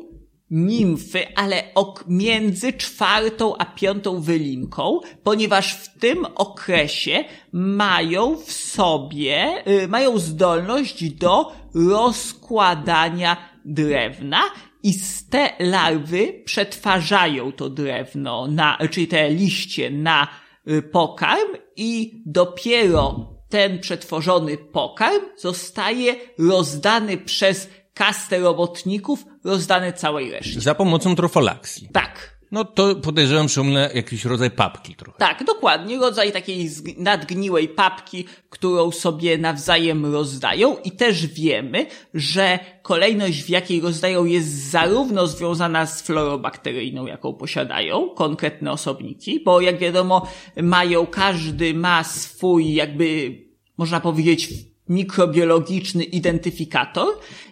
nimfy, ale ok między czwartą a piątą wylinką, ponieważ w tym okresie mają w sobie, y, mają zdolność do rozkładania drewna i te larwy przetwarzają to drewno na, czyli te liście na y, pokarm i dopiero ten przetworzony pokarm zostaje rozdany przez kastę robotników, rozdany całej reszcie. Za pomocą trofolaksji. Tak. No to podejrzewam, że umle jakiś rodzaj papki trochę. Tak, dokładnie. Rodzaj takiej nadgniłej papki, którą sobie nawzajem rozdają i też wiemy, że kolejność w jakiej rozdają jest zarówno związana z florą bakteryjną, jaką posiadają konkretne osobniki, bo jak wiadomo mają, każdy ma swój jakby można powiedzieć mikrobiologiczny identyfikator,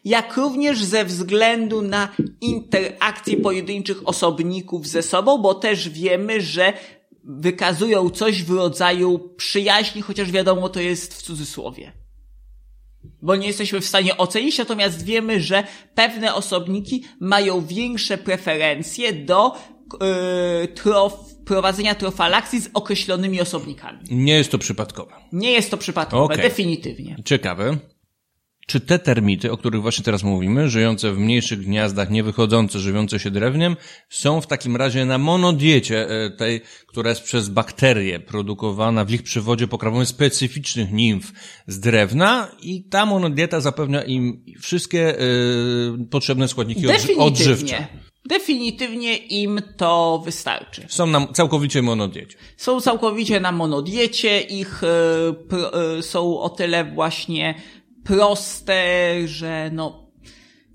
jak również ze względu na interakcje pojedynczych osobników ze sobą, bo też wiemy, że wykazują coś w rodzaju przyjaźni, chociaż wiadomo, to jest w cudzysłowie. Bo nie jesteśmy w stanie ocenić, natomiast wiemy, że pewne osobniki mają większe preferencje do yy, trof, prowadzenia trofalakcji z określonymi osobnikami. Nie jest to przypadkowe. Nie jest to przypadkowe, Okej. definitywnie. Ciekawe. Czy te termity, o których właśnie teraz mówimy, żyjące w mniejszych gniazdach, nie wychodzące, żywiące się drewniem, są w takim razie na monodiecie e, tej, która jest przez bakterie produkowana w ich przywodzie pokarmowym specyficznych nimf z drewna i ta monodieta zapewnia im wszystkie e, potrzebne składniki odży- odżywcze. Definitywnie. Im to wystarczy. Są nam całkowicie monodiecie. Są całkowicie na monodiecie, ich e, pro, e, są o tyle właśnie proste, że no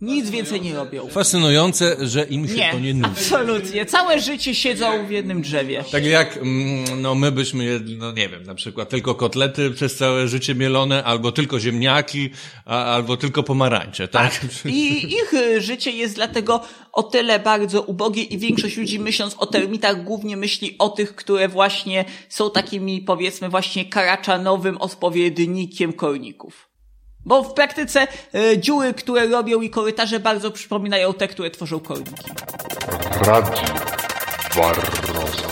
nic więcej nie robią. Fascynujące, że im się Nie, to nie nudzi. absolutnie. Całe życie siedzą w jednym drzewie. Tak jak, mm, no my byśmy jedli, no nie wiem, na przykład tylko kotlety przez całe życie mielone, albo tylko ziemniaki, a, albo tylko pomarańcze, tak? I ich y, życie jest dlatego o tyle bardzo ubogie i większość ludzi myśląc o termitach głównie myśli o tych, które właśnie są takimi powiedzmy właśnie karaczanowym odpowiednikiem korników. Bo w praktyce y, dziury, które robią i korytarze bardzo przypominają te, które tworzą korniki. Barroso.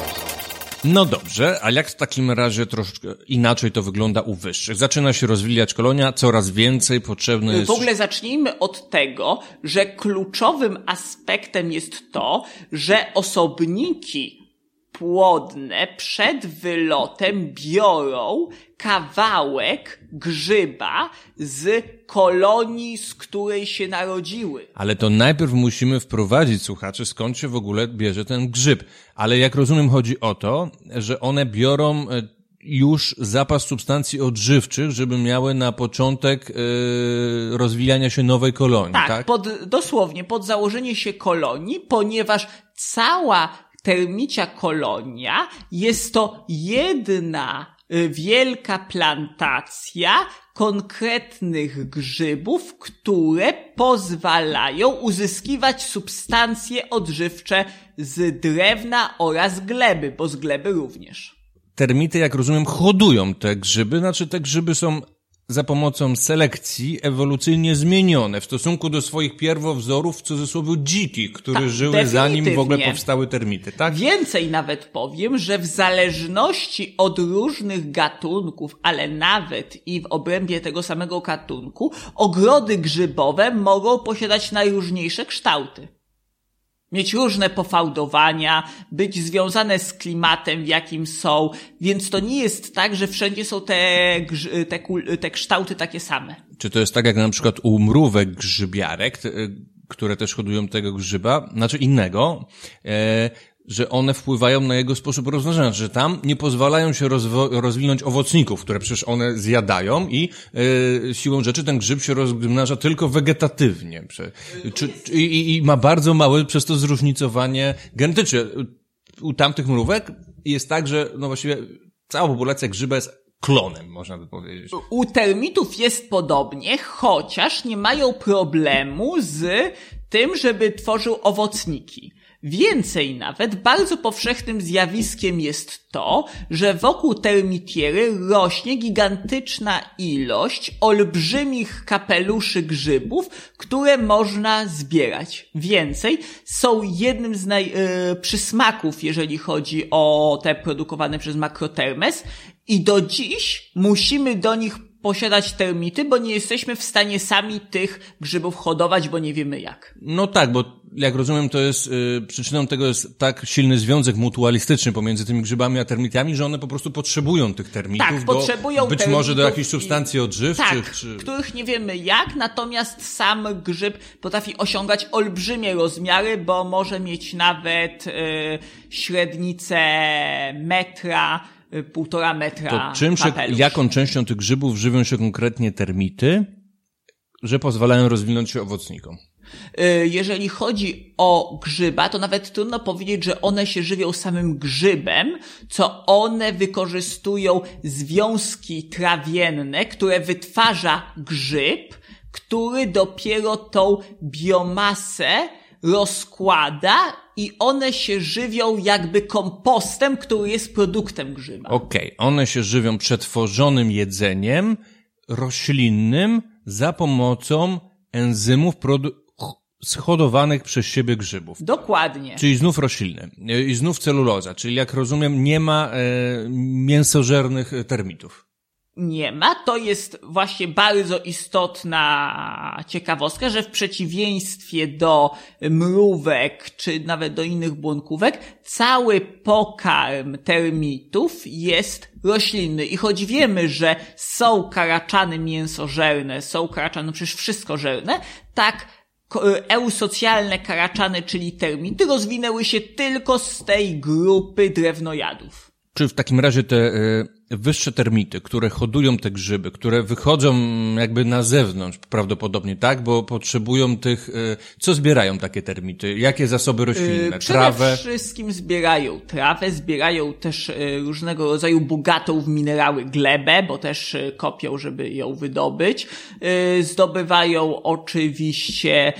No dobrze, a jak w takim razie troszeczkę inaczej to wygląda u wyższych? Zaczyna się rozwijać kolonia, coraz więcej potrzebne jest... W ogóle zacznijmy od tego, że kluczowym aspektem jest to, że osobniki płodne przed wylotem biorą kawałek grzyba z kolonii, z której się narodziły. Ale to najpierw musimy wprowadzić słuchaczy, skąd się w ogóle bierze ten grzyb. Ale jak rozumiem, chodzi o to, że one biorą e, już zapas substancji odżywczych, żeby miały na początek e, rozwijania się nowej kolonii, tak? Tak, pod, dosłownie pod założenie się kolonii, ponieważ cała termicia kolonia jest to jedna y, wielka plantacja konkretnych grzybów, które pozwalają uzyskiwać substancje odżywcze z drewna oraz gleby, bo z gleby również. Termity, jak rozumiem, hodują te grzyby, znaczy te grzyby są za pomocą selekcji ewolucyjnie zmienione w stosunku do swoich pierwowzorów, w cudzysłowie dzikich, które Tak, żyły zanim w ogóle powstały termity, tak? Więcej nawet powiem, że w zależności od różnych gatunków, ale nawet i w obrębie tego samego gatunku, ogrody grzybowe mogą posiadać najróżniejsze kształty. Mieć różne pofałdowania, być związane z klimatem, w jakim są, więc to nie jest tak, że wszędzie są te, te, te kształty takie same. Czy to jest tak jak na przykład u mrówek grzybiarek, które też hodują tego grzyba, znaczy innego, e, że one wpływają na jego sposób rozmnażania, że tam nie pozwalają się rozwinąć owocników, które przecież one zjadają i e, siłą rzeczy ten grzyb się rozmnaża tylko wegetatywnie. Prze- czy, i, I ma bardzo małe przez to zróżnicowanie genetyczne. U tamtych mrówek jest tak, że no właściwie cała populacja grzyba jest klonem, można by powiedzieć. U termitów jest podobnie, chociaż nie mają problemu z tym, żeby tworzył owocniki. Więcej nawet, bardzo powszechnym zjawiskiem jest to, że wokół termitiery rośnie gigantyczna ilość olbrzymich kapeluszy grzybów, które można zbierać. Więcej, są jednym z naj, e, przysmaków, jeżeli chodzi o te produkowane przez makrotermes i do dziś musimy do nich posiadać termity, bo nie jesteśmy w stanie sami tych grzybów hodować, bo nie wiemy jak. No tak, bo jak rozumiem, to jest y, przyczyną tego jest tak silny związek mutualistyczny pomiędzy tymi grzybami a termitami, że one po prostu potrzebują tych termitów. Tak, do, potrzebują Być może do termitów jakichś substancji odżywczych. Tak, czy... których nie wiemy jak, natomiast sam grzyb potrafi osiągać olbrzymie rozmiary, bo może mieć nawet y, średnicę metra, półtora metra To czym się, jaką częścią tych grzybów żywią się konkretnie termity, że pozwalają rozwinąć się owocnikom? Y, Jeżeli chodzi o grzyba, to nawet trudno powiedzieć, że one się żywią samym grzybem, co one wykorzystują związki trawienne, które wytwarza grzyb, który dopiero tą biomasę rozkłada i one się żywią jakby kompostem, który jest produktem grzyba. Okej, one się żywią przetworzonym jedzeniem roślinnym za pomocą enzymów produ- ch- schodowanych przez siebie grzybów. Dokładnie. Czyli znów rośliny. E, I znów celuloza. Czyli jak rozumiem, nie ma e, mięsożernych termitów. Nie ma. To jest właśnie bardzo istotna ciekawostka, że w przeciwieństwie do mrówek, czy nawet do innych błonkówek, cały pokarm termitów jest roślinny. I choć wiemy, że są karaczany mięsożerne, są karaczany, no przecież wszystko żerne, tak ko- eusocjalne karaczany, czyli termity, rozwinęły się tylko z tej grupy drewnojadów. Czy w takim razie te e, wyższe termity, które hodują te grzyby, które wychodzą jakby na zewnątrz prawdopodobnie, tak? Bo potrzebują tych... e, Co zbierają takie termity? Jakie zasoby roślinne? Yy, Przede Trawę? wszystkim zbierają trawę, zbierają też różnego rodzaju bogatą w minerały glebę, bo też kopią, żeby ją wydobyć. Zdobywają oczywiście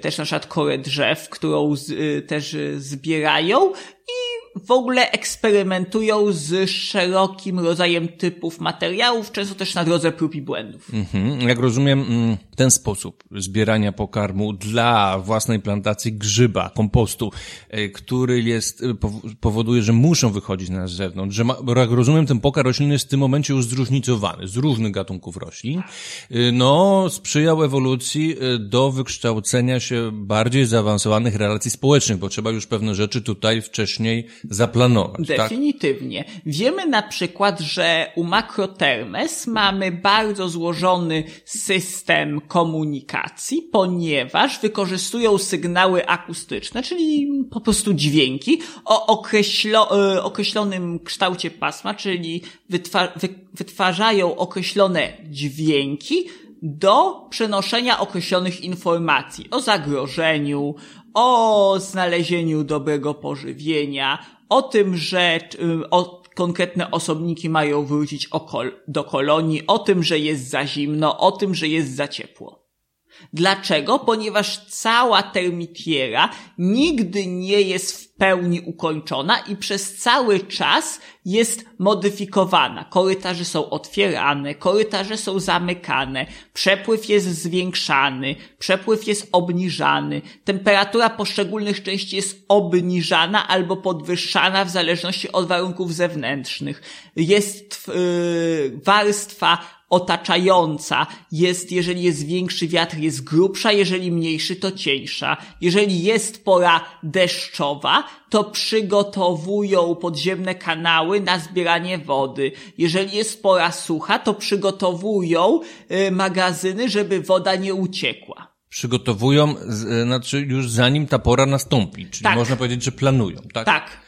też na przykład korę drzew, którą z, też zbierają i w ogóle eksperymentują z szerokim rodzajem typów materiałów, często też na drodze prób i błędów. Mhm. Jak rozumiem, mm, ten sposób zbierania pokarmu dla własnej plantacji grzyba, kompostu, e, który jest, e, pow- powoduje, że muszą wychodzić na zewnątrz, że ma, jak rozumiem, ten pokar roślinny jest w tym momencie już zróżnicowany z różnych gatunków roślin, e, no, sprzyjał ewolucji do wykształcenia się bardziej zaawansowanych relacji społecznych, bo trzeba już pewne rzeczy tutaj wcześniej zaplanować, tak? Definitywnie. Wiemy na przykład, że u Macrotermes mamy bardzo złożony system komunikacji, ponieważ wykorzystują sygnały akustyczne, czyli po prostu dźwięki o określo, e, określonym kształcie pasma, czyli wytwa, wy, wytwarzają określone dźwięki do przenoszenia określonych informacji o zagrożeniu, o znalezieniu dobrego pożywienia, o tym, że y, o, konkretne osobniki mają wrócić do kolonii, o tym, że jest za zimno, o tym, że jest za ciepło. Dlaczego? Ponieważ cała termitiera nigdy nie jest w pełni ukończona i przez cały czas jest modyfikowana. Korytarze są otwierane, korytarze są zamykane, przepływ jest zwiększany, przepływ jest obniżany, temperatura poszczególnych części jest obniżana albo podwyższana w zależności od warunków zewnętrznych. Jest yy, warstwa otaczająca jest, jeżeli jest większy wiatr, jest grubsza, jeżeli mniejszy, to cieńsza. Jeżeli jest pora deszczowa, to przygotowują podziemne kanały na zbieranie wody. Jeżeli jest pora sucha, to przygotowują y, magazyny, żeby woda nie uciekła. Przygotowują, e, znaczy już zanim ta pora nastąpi, czyli Tak. można powiedzieć, że planują, tak? Tak.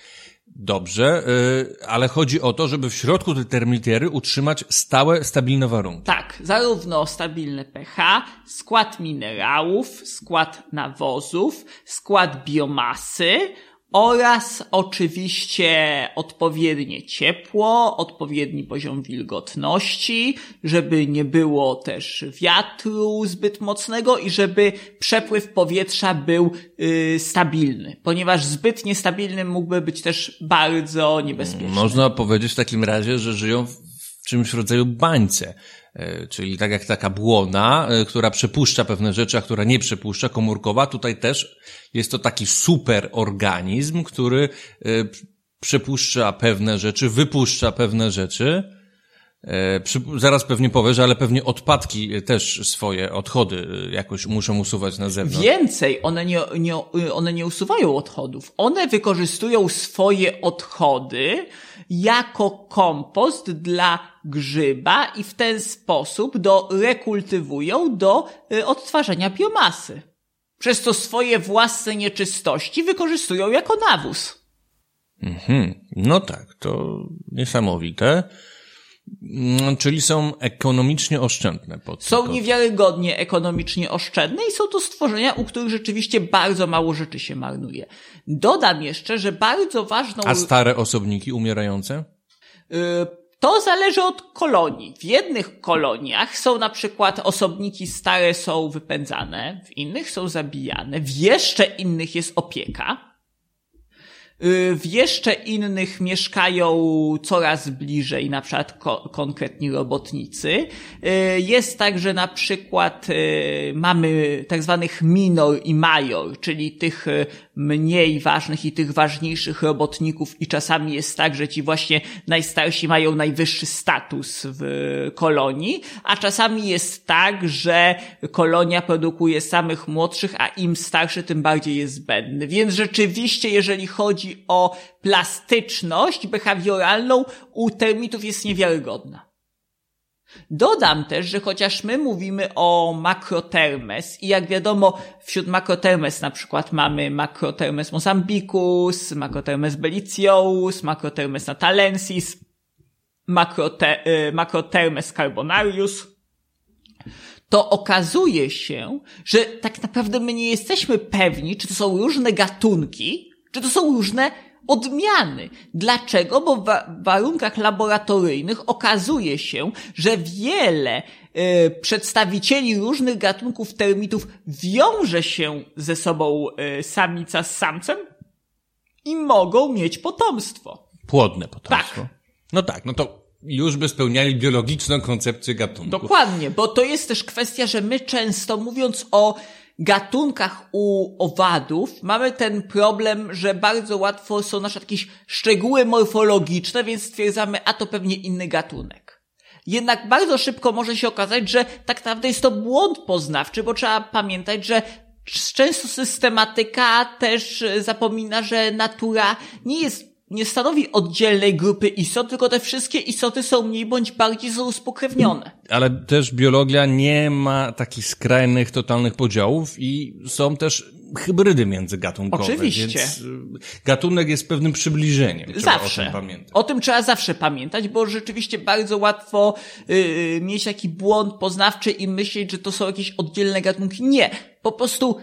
Dobrze, y, ale chodzi o to, żeby w środku tej termitiery utrzymać stałe, stabilne warunki. Tak, zarówno stabilne pH, skład minerałów, skład nawozów, skład biomasy oraz oczywiście odpowiednie ciepło, odpowiedni poziom wilgotności, żeby nie było też wiatru zbyt mocnego i żeby przepływ powietrza był yy, stabilny, ponieważ zbyt niestabilny mógłby być też bardzo niebezpieczny. Można powiedzieć w takim razie, że żyją w czymś rodzaju bańce. E, Czyli tak jak taka błona, e, która przepuszcza pewne rzeczy, a która nie przepuszcza, komórkowa, tutaj też jest to taki super organizm, który e, przepuszcza pewne rzeczy, wypuszcza pewne rzeczy. E, Przy, zaraz pewnie powiesz, ale pewnie odpadki e, też swoje odchody e, jakoś muszą usuwać na zewnątrz. Więcej, one nie, nie, one nie usuwają odchodów. One wykorzystują swoje odchody jako kompost dla grzyba i w ten sposób do, rekultywują do odtwarzania biomasy. Przez to swoje własne nieczystości wykorzystują jako nawóz. Mhm. No tak, to niesamowite. Mm, Czyli są ekonomicznie oszczędne. Pod Są niewiarygodnie ekonomicznie oszczędne i są to stworzenia, u których rzeczywiście bardzo mało rzeczy się marnuje. Dodam jeszcze, że bardzo ważną... A stare osobniki umierające? Y, To zależy od kolonii. W jednych koloniach są na przykład osobniki stare są wypędzane, w innych są zabijane, w jeszcze innych jest opieka. Y, W jeszcze innych mieszkają coraz bliżej, na przykład ko- konkretni robotnicy. Y, Jest tak, że na przykład y, mamy tak zwanych minor i major, czyli tych mniej ważnych i tych ważniejszych robotników i czasami jest tak, że ci właśnie najstarsi mają najwyższy status w kolonii, a czasami jest tak, że kolonia produkuje samych młodszych, a im starszy, tym bardziej jest zbędny. Więc rzeczywiście, jeżeli chodzi o plastyczność behawioralną, u termitów jest niewiarygodna. Dodam też, że chociaż my mówimy o makrotermes i jak wiadomo wśród makrotermes na przykład mamy makrotermes mozambicus, makrotermes belliciosus, makrotermes natalensis, makrote, y, makrotermes carbonarius, to okazuje się, że tak naprawdę my nie jesteśmy pewni, czy to są różne gatunki, czy to są różne odmiany. Dlaczego? Bo w wa- warunkach laboratoryjnych okazuje się, że wiele e, przedstawicieli różnych gatunków termitów wiąże się ze sobą e, samica z samcem i mogą mieć potomstwo. Płodne potomstwo. Tak. No tak, no to już by spełniali biologiczną koncepcję gatunku. Dokładnie, bo to jest też kwestia, że my często mówiąc o gatunkach u owadów, mamy ten problem, że bardzo łatwo są nasze jakieś szczegóły morfologiczne, więc stwierdzamy, a to pewnie inny gatunek. Jednak bardzo szybko może się okazać, że tak naprawdę jest to błąd poznawczy, bo trzeba pamiętać, że często systematyka też zapomina, że natura nie jest nie stanowi oddzielnej grupy istot, tylko te wszystkie istoty są mniej bądź bardziej sobą spokrewnione. Ale też biologia nie ma takich skrajnych, totalnych podziałów i są też hybrydy międzygatunkowe. Oczywiście. Więc y, gatunek jest pewnym przybliżeniem. Zawsze. o tym pamiętać. O tym trzeba zawsze pamiętać, bo rzeczywiście bardzo łatwo yy, mieć taki błąd poznawczy i myśleć, że to są jakieś oddzielne gatunki. Nie. Po prostu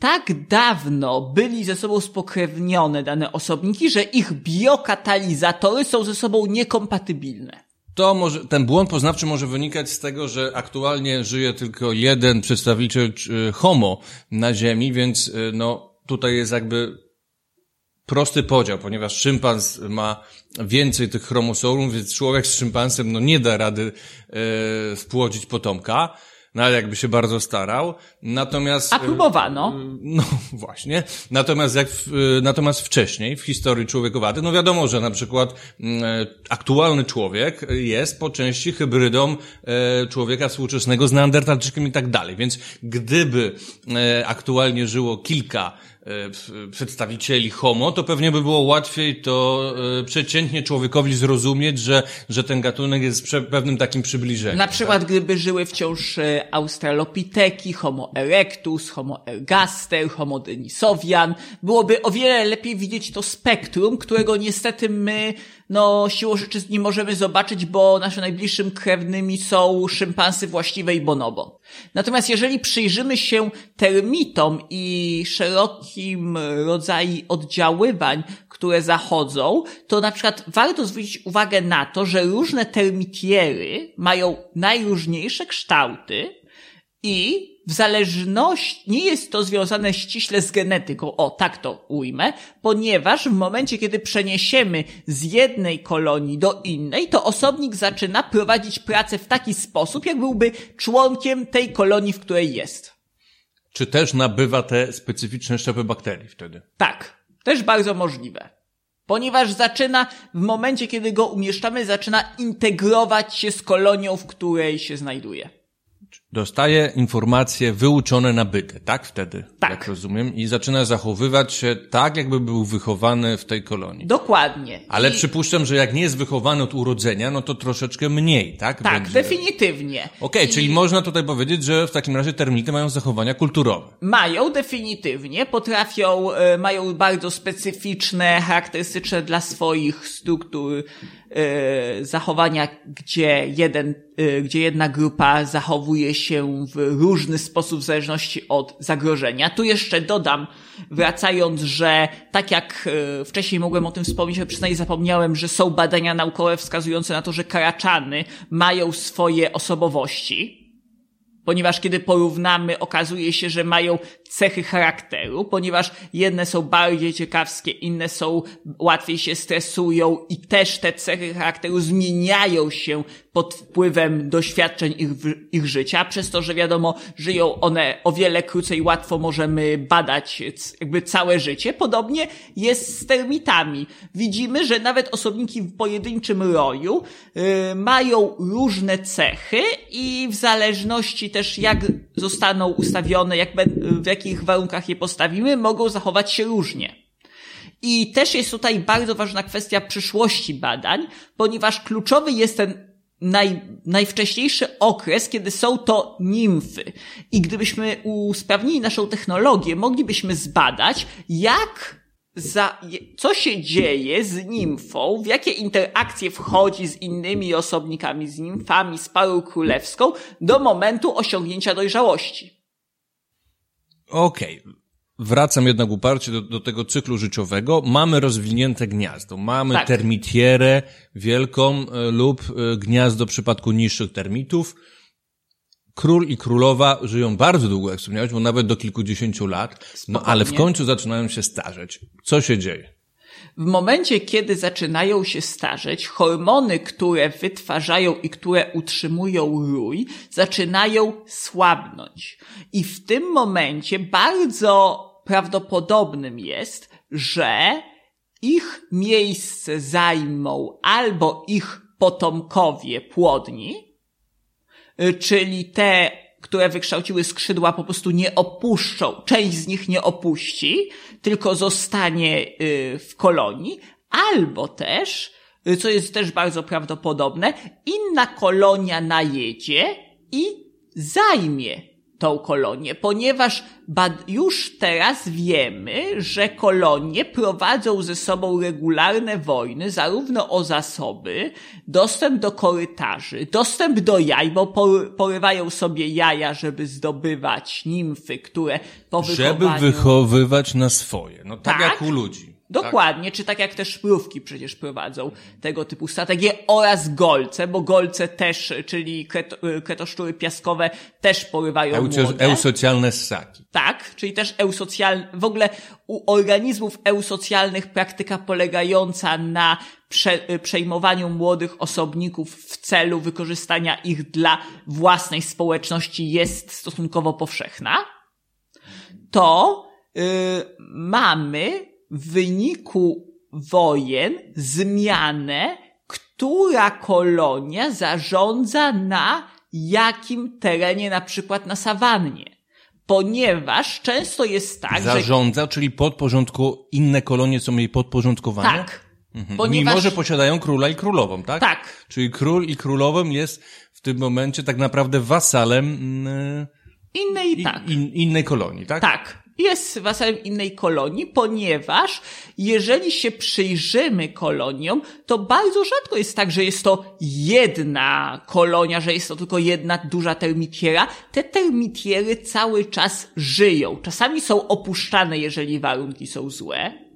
tak dawno byli ze sobą spokrewnione dane osobniki, że ich biokatalizatory są ze sobą niekompatybilne. To może, ten błąd poznawczy może wynikać z tego, że aktualnie żyje tylko jeden przedstawiciel y, homo na Ziemi, więc y, no, tutaj jest jakby prosty podział, ponieważ szympans ma więcej tych chromosomów, więc człowiek z szympansem no nie da rady e, spłodzić potomka, no ale jakby się bardzo starał. Natomiast A próbowano. no właśnie. Natomiast jak y, natomiast wcześniej w historii człowiekowaty, no wiadomo, że na przykład mm, e, aktualny człowiek jest po części hybrydą e, człowieka współczesnego z neandertalczykiem i tak dalej. Więc gdyby e, aktualnie żyło kilka przedstawicieli homo, to pewnie by było łatwiej to e, przeciętnie człowiekowi zrozumieć, że, że ten gatunek jest pewnym takim przybliżeniem. Na przykład, gdyby żyły wciąż e, australopiteki, homo erectus, homo ergaster, homo denisowian, byłoby o wiele lepiej widzieć to spektrum, którego niestety my, no, siłą rzeczy nie możemy zobaczyć, bo naszym najbliższym krewnymi są szympansy właściwe i bonobo. Natomiast jeżeli przyjrzymy się termitom i szerokim rodzaju oddziaływań, które zachodzą, to na przykład warto zwrócić uwagę na to, że różne termitiery mają najróżniejsze kształty i w zależności, nie jest to związane ściśle z genetyką, o tak to ujmę, ponieważ w momencie, kiedy przeniesiemy z jednej kolonii do innej, to osobnik zaczyna prowadzić pracę w taki sposób, jak byłby członkiem tej kolonii, w której jest. Czy też nabywa te specyficzne szczepy bakterii wtedy? Tak, też bardzo możliwe. Ponieważ zaczyna, w momencie, kiedy go umieszczamy, zaczyna integrować się z kolonią, w której się znajduje. Dostaje informacje wyuczone na byty, tak wtedy? Tak. Jak rozumiem. I zaczyna zachowywać się tak, jakby był wychowany w tej kolonii. Dokładnie. Ale I... przypuszczam, że jak nie jest wychowany od urodzenia, no to troszeczkę mniej, tak? Tak, Będzie... definitywnie. Okej, I czyli można tutaj powiedzieć, że w takim razie termity mają zachowania kulturowe. Mają definitywnie, potrafią, e, mają bardzo specyficzne, charakterystyczne dla swoich struktur zachowania, gdzie jeden, e, gdzie jedna grupa zachowuje się w różny sposób w zależności od zagrożenia. Tu jeszcze dodam, wracając, że tak jak e, wcześniej mogłem o tym wspomnieć, ale przynajmniej zapomniałem, że są badania naukowe wskazujące na to, że karaczany mają swoje osobowości ponieważ kiedy porównamy, okazuje się, że mają cechy charakteru, ponieważ jedne są bardziej ciekawskie, inne są łatwiej się stresują i też te cechy charakteru zmieniają się pod wpływem doświadczeń ich, ich życia, przez to, że wiadomo, żyją one o wiele krócej, łatwo możemy badać jakby całe życie. Podobnie jest z termitami. Widzimy, że nawet osobniki w pojedynczym roju yy, mają różne cechy i w zależności też jak zostaną ustawione, jak, w jakich warunkach je postawimy, mogą zachować się różnie. I też jest tutaj bardzo ważna kwestia przyszłości badań, ponieważ kluczowy jest ten naj, najwcześniejszy okres, kiedy są to nimfy. I gdybyśmy usprawnili naszą technologię, moglibyśmy zbadać, jak za, co się dzieje z nimfą, w jakie interakcje wchodzi z innymi osobnikami, z nimfami, z parą królewską do momentu osiągnięcia dojrzałości. Okej. Okay. Wracam jednak uparcie do, do tego cyklu życiowego. Mamy rozwinięte gniazdo. Mamy tak. termitierę wielką e, lub e, gniazdo w przypadku niższych termitów. Król i królowa żyją bardzo długo, jak wspomniałeś, bo nawet do kilkudziesięciu lat. No ale w końcu zaczynają się starzeć. Co się dzieje? W momencie, kiedy zaczynają się starzeć, hormony, które wytwarzają i które utrzymują rój, zaczynają słabnąć. I w tym momencie bardzo prawdopodobnym jest, że ich miejsce zajmą albo ich potomkowie płodni, czyli te, które wykształciły skrzydła, po prostu nie opuszczą, część z nich nie opuści, tylko zostanie y, w kolonii, albo też, y, co jest też bardzo prawdopodobne, inna kolonia najedzie i zajmie tą kolonię, ponieważ już teraz wiemy, że kolonie prowadzą ze sobą regularne wojny, zarówno o zasoby, dostęp do korytarzy, dostęp do jaj, bo porywają sobie jaja, żeby zdobywać nimfy, które po. Żeby wychowywać na swoje, no tak, tak jak u ludzi. Dokładnie, tak. czy tak jak też szprówki przecież prowadzą tego typu strategie oraz golce, bo golce też, czyli kreto, kretoszczury piaskowe też porywają Eucio, młode. Eusocjalne ssaki. Tak, czyli też eusocjalne, w ogóle u organizmów eusocjalnych praktyka polegająca na prze, przejmowaniu młodych osobników w celu wykorzystania ich dla własnej społeczności jest stosunkowo powszechna. To yy, mamy w wyniku wojen zmianę, która kolonia zarządza na jakim terenie, na przykład na sawannie. Ponieważ często jest tak, zarządza, że... Zarządza, czyli podporządku, inne kolonie są jej podporządkowane? Tak. Mhm. Ponieważ... Mimo, że posiadają króla i królową, tak? Tak. Czyli król i królową jest w tym momencie tak naprawdę wasalem... Yy, innej, tak. In, innej kolonii, tak? Tak jest wasalem innej kolonii, ponieważ jeżeli się przyjrzymy koloniom, to bardzo rzadko jest tak, że jest to jedna kolonia, że jest to tylko jedna duża termitiera. Te termitiery cały czas żyją. Czasami są opuszczane, jeżeli warunki są złe.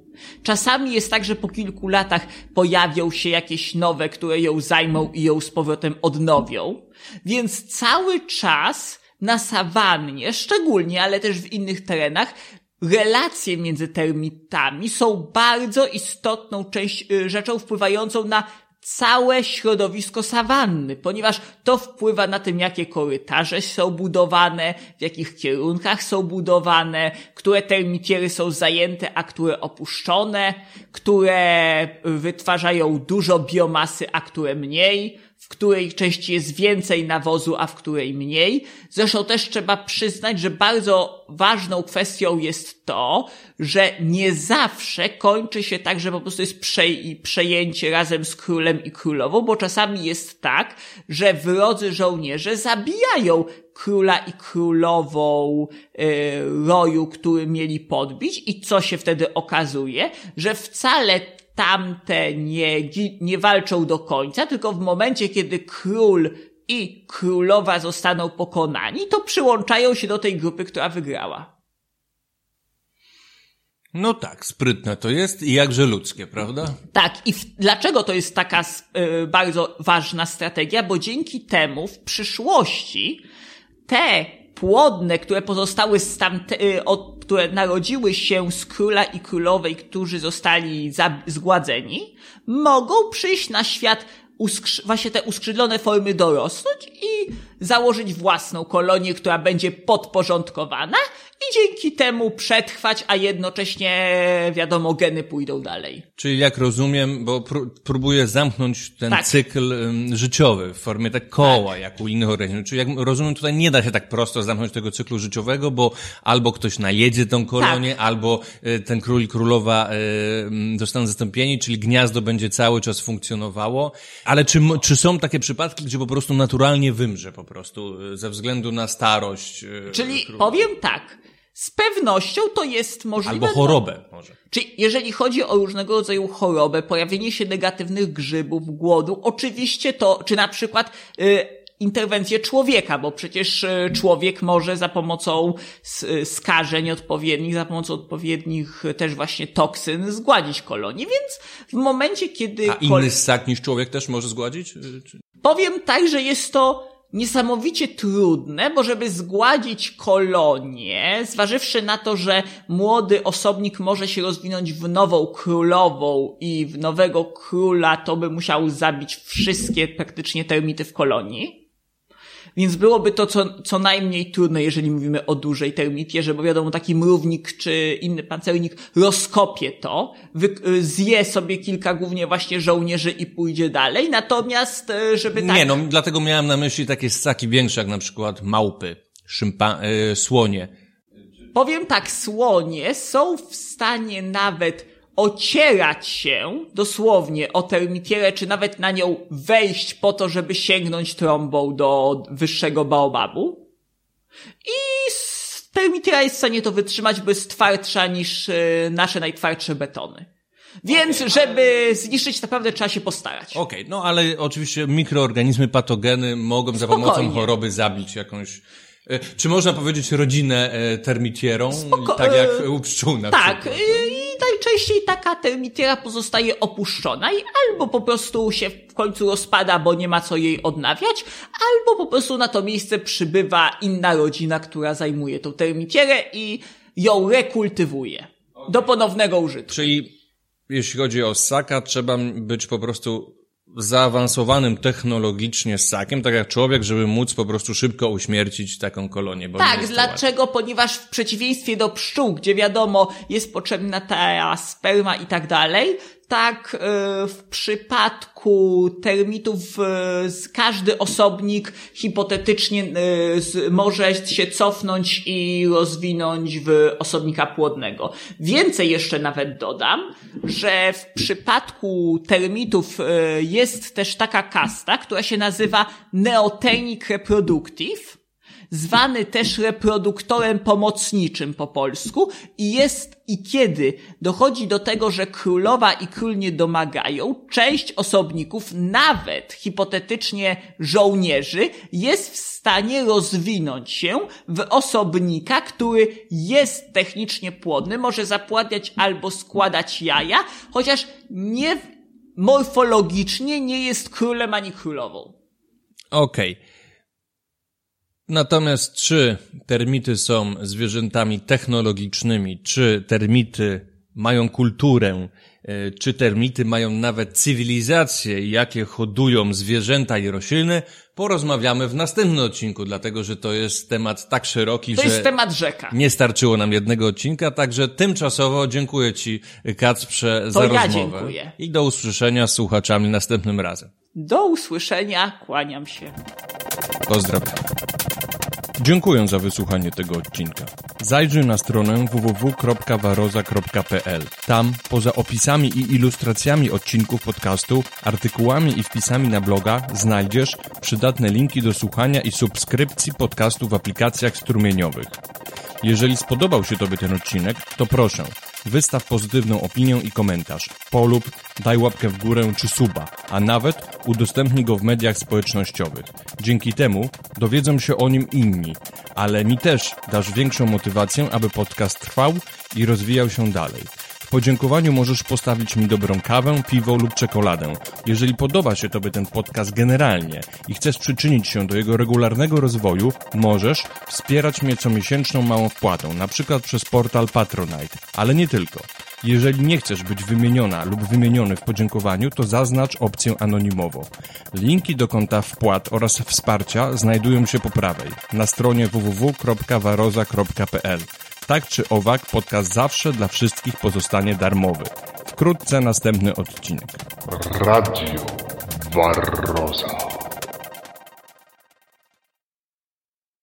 Czasami jest tak, że po kilku latach pojawią się jakieś nowe, które ją zajmą i ją z powrotem odnowią. Więc cały czas na sawannie, szczególnie, ale też w innych terenach, relacje między termitami są bardzo istotną część, y, rzeczą wpływającą na całe środowisko sawanny, ponieważ to wpływa na tym, jakie korytarze są budowane, w jakich kierunkach są budowane, które termitiery są zajęte, a które opuszczone, które wytwarzają dużo biomasy, a które mniej, której części jest więcej nawozu, a w której mniej. Zresztą też trzeba przyznać, że bardzo ważną kwestią jest to, że nie zawsze kończy się tak, że po prostu jest przej przejęcie razem z królem i królową, bo czasami jest tak, że wrodzy żołnierze zabijają króla i królową y, roju, który mieli podbić i co się wtedy okazuje, że wcale tamte nie, nie walczą do końca, tylko w momencie, kiedy król i królowa zostaną pokonani, to przyłączają się do tej grupy, która wygrała. No tak, sprytne to jest i jakże ludzkie, prawda? Tak, i w, dlaczego to jest taka y, bardzo ważna strategia? Bo dzięki temu w przyszłości te płodne, które pozostały z tamte, y, od, które narodziły się z króla i królowej, którzy zostali zgładzeni, mogą przyjść na świat właśnie te uskrzydlone formy dorosnąć i założyć własną kolonię, która będzie podporządkowana i dzięki temu przetrwać, a jednocześnie, wiadomo, geny pójdą dalej. Czyli jak rozumiem, bo pró próbuję zamknąć ten tak. cykl um, życiowy w formie tak koła, tak. jak u innych organizmów. Czyli jak rozumiem, tutaj nie da się tak prosto zamknąć tego cyklu życiowego, bo albo ktoś najedzie tą kolonię, tak. albo y, ten król i królowa y, zostaną zastąpieni, czyli gniazdo będzie cały czas funkcjonowało. Ale czy, czy są takie przypadki, gdzie po prostu naturalnie wymrze po prostu y, ze względu na starość? Czyli królowa? powiem tak. Z pewnością to jest możliwe. Albo chorobę może. Czyli jeżeli chodzi o różnego rodzaju chorobę, pojawienie się negatywnych grzybów, głodu, oczywiście to, czy na przykład y, interwencję człowieka, bo przecież y, człowiek może za pomocą y, skażeń odpowiednich, za pomocą odpowiednich y, też właśnie toksyn zgładzić kolonię, więc w momencie, kiedy... A inny ssak niż człowiek też może zgładzić? Powiem tak, że jest to niesamowicie trudne, bo żeby zgładzić kolonię, zważywszy na to, że młody osobnik może się rozwinąć w nową królową i w nowego króla, to by musiał zabić wszystkie praktycznie termity w kolonii. Więc byłoby to co, co najmniej trudne, jeżeli mówimy o dużej termitierze, bo wiadomo, taki mrównik czy inny pancernik rozkopie to, wy, zje sobie kilka głównie właśnie żołnierzy i pójdzie dalej, natomiast e, żeby tak... Nie, no dlatego miałem na myśli takie ssaki większe, jak na przykład małpy, szympa, yy, słonie. Powiem tak, słonie są w stanie nawet ocierać się dosłownie o termitierę, czy nawet na nią wejść po to, żeby sięgnąć trąbą do wyższego baobabu. I termitiera jest w stanie to wytrzymać, bo jest twardsza niż e, nasze najtwardsze betony. Więc, okay, żeby ale... zniszczyć, naprawdę trzeba się postarać. Okej, okay, no ale oczywiście mikroorganizmy, patogeny mogą za pomocą choroby zabić jakąś e, czy można powiedzieć rodzinę e, termitierą, Spoko tak jak u pszczół na tak, przykład? Tak, najczęściej taka termitiera pozostaje opuszczona i albo po prostu się w końcu rozpada, bo nie ma co jej odnawiać, albo po prostu na to miejsce przybywa inna rodzina, która zajmuje tą termitierę i ją rekultywuje do ponownego użytku. Czyli jeśli chodzi o ssaka, trzeba być po prostu zaawansowanym technologicznie ssakiem, tak jak człowiek, żeby móc po prostu szybko uśmiercić taką kolonię. Tak, dlaczego? Ponieważ w przeciwieństwie do pszczół, gdzie wiadomo, jest potrzebna ta sperma i tak dalej, tak e, w przypadku termitów każdy osobnik hipotetycznie e, może się cofnąć i rozwinąć w osobnika płodnego. Więcej jeszcze nawet dodam, że w przypadku termitów e, jest też taka kasta, która się nazywa Neotenic Reproductive, zwany też reproduktorem pomocniczym po polsku i jest i kiedy dochodzi do tego, że królowa i król nie domagają, część osobników, nawet hipotetycznie żołnierzy, jest w stanie rozwinąć się w osobnika, który jest technicznie płodny, może zapładać albo składać jaja, chociaż nie morfologicznie nie jest królem ani królową. Okej. Okay. Natomiast czy termity są zwierzętami technologicznymi, czy termity mają kulturę, e, czy termity mają nawet cywilizację, jakie hodują zwierzęta i rośliny, porozmawiamy w następnym odcinku, dlatego że to jest temat tak szeroki, to że jest temat rzeka. nie starczyło nam jednego odcinka, także tymczasowo dziękuję Ci Kacprze to za ja rozmowę. Dziękuję. I do usłyszenia z słuchaczami następnym razem. Do usłyszenia, kłaniam się. Pozdrawiam. Dziękuję za wysłuchanie tego odcinka. Zajrzyj na stronę www.waroza.pl. Tam, poza opisami i ilustracjami odcinków podcastu, artykułami i wpisami na bloga, znajdziesz przydatne linki do słuchania i subskrypcji podcastu w aplikacjach strumieniowych. Jeżeli spodobał się Tobie ten odcinek, to proszę, wystaw pozytywną opinię i komentarz, polub, daj łapkę w górę czy suba, a nawet udostępnij go w mediach społecznościowych. Dzięki temu dowiedzą się o nim inni, ale mi też dasz większą motywację, aby podcast trwał i rozwijał się dalej. Podziękowaniu możesz postawić mi dobrą kawę, piwo lub czekoladę. Jeżeli podoba się Tobie ten podcast generalnie i chcesz przyczynić się do jego regularnego rozwoju, możesz wspierać mnie comiesięczną małą wpłatą, na przykład przez portal Patronite, ale nie tylko. Jeżeli nie chcesz być wymieniona lub wymieniony w podziękowaniu, to zaznacz opcję anonimowo. Linki do konta wpłat oraz wsparcia znajdują się po prawej, na stronie www.waroza.pl. Tak czy owak, podcast zawsze dla wszystkich pozostanie darmowy. Wkrótce następny odcinek. Radio Barroza.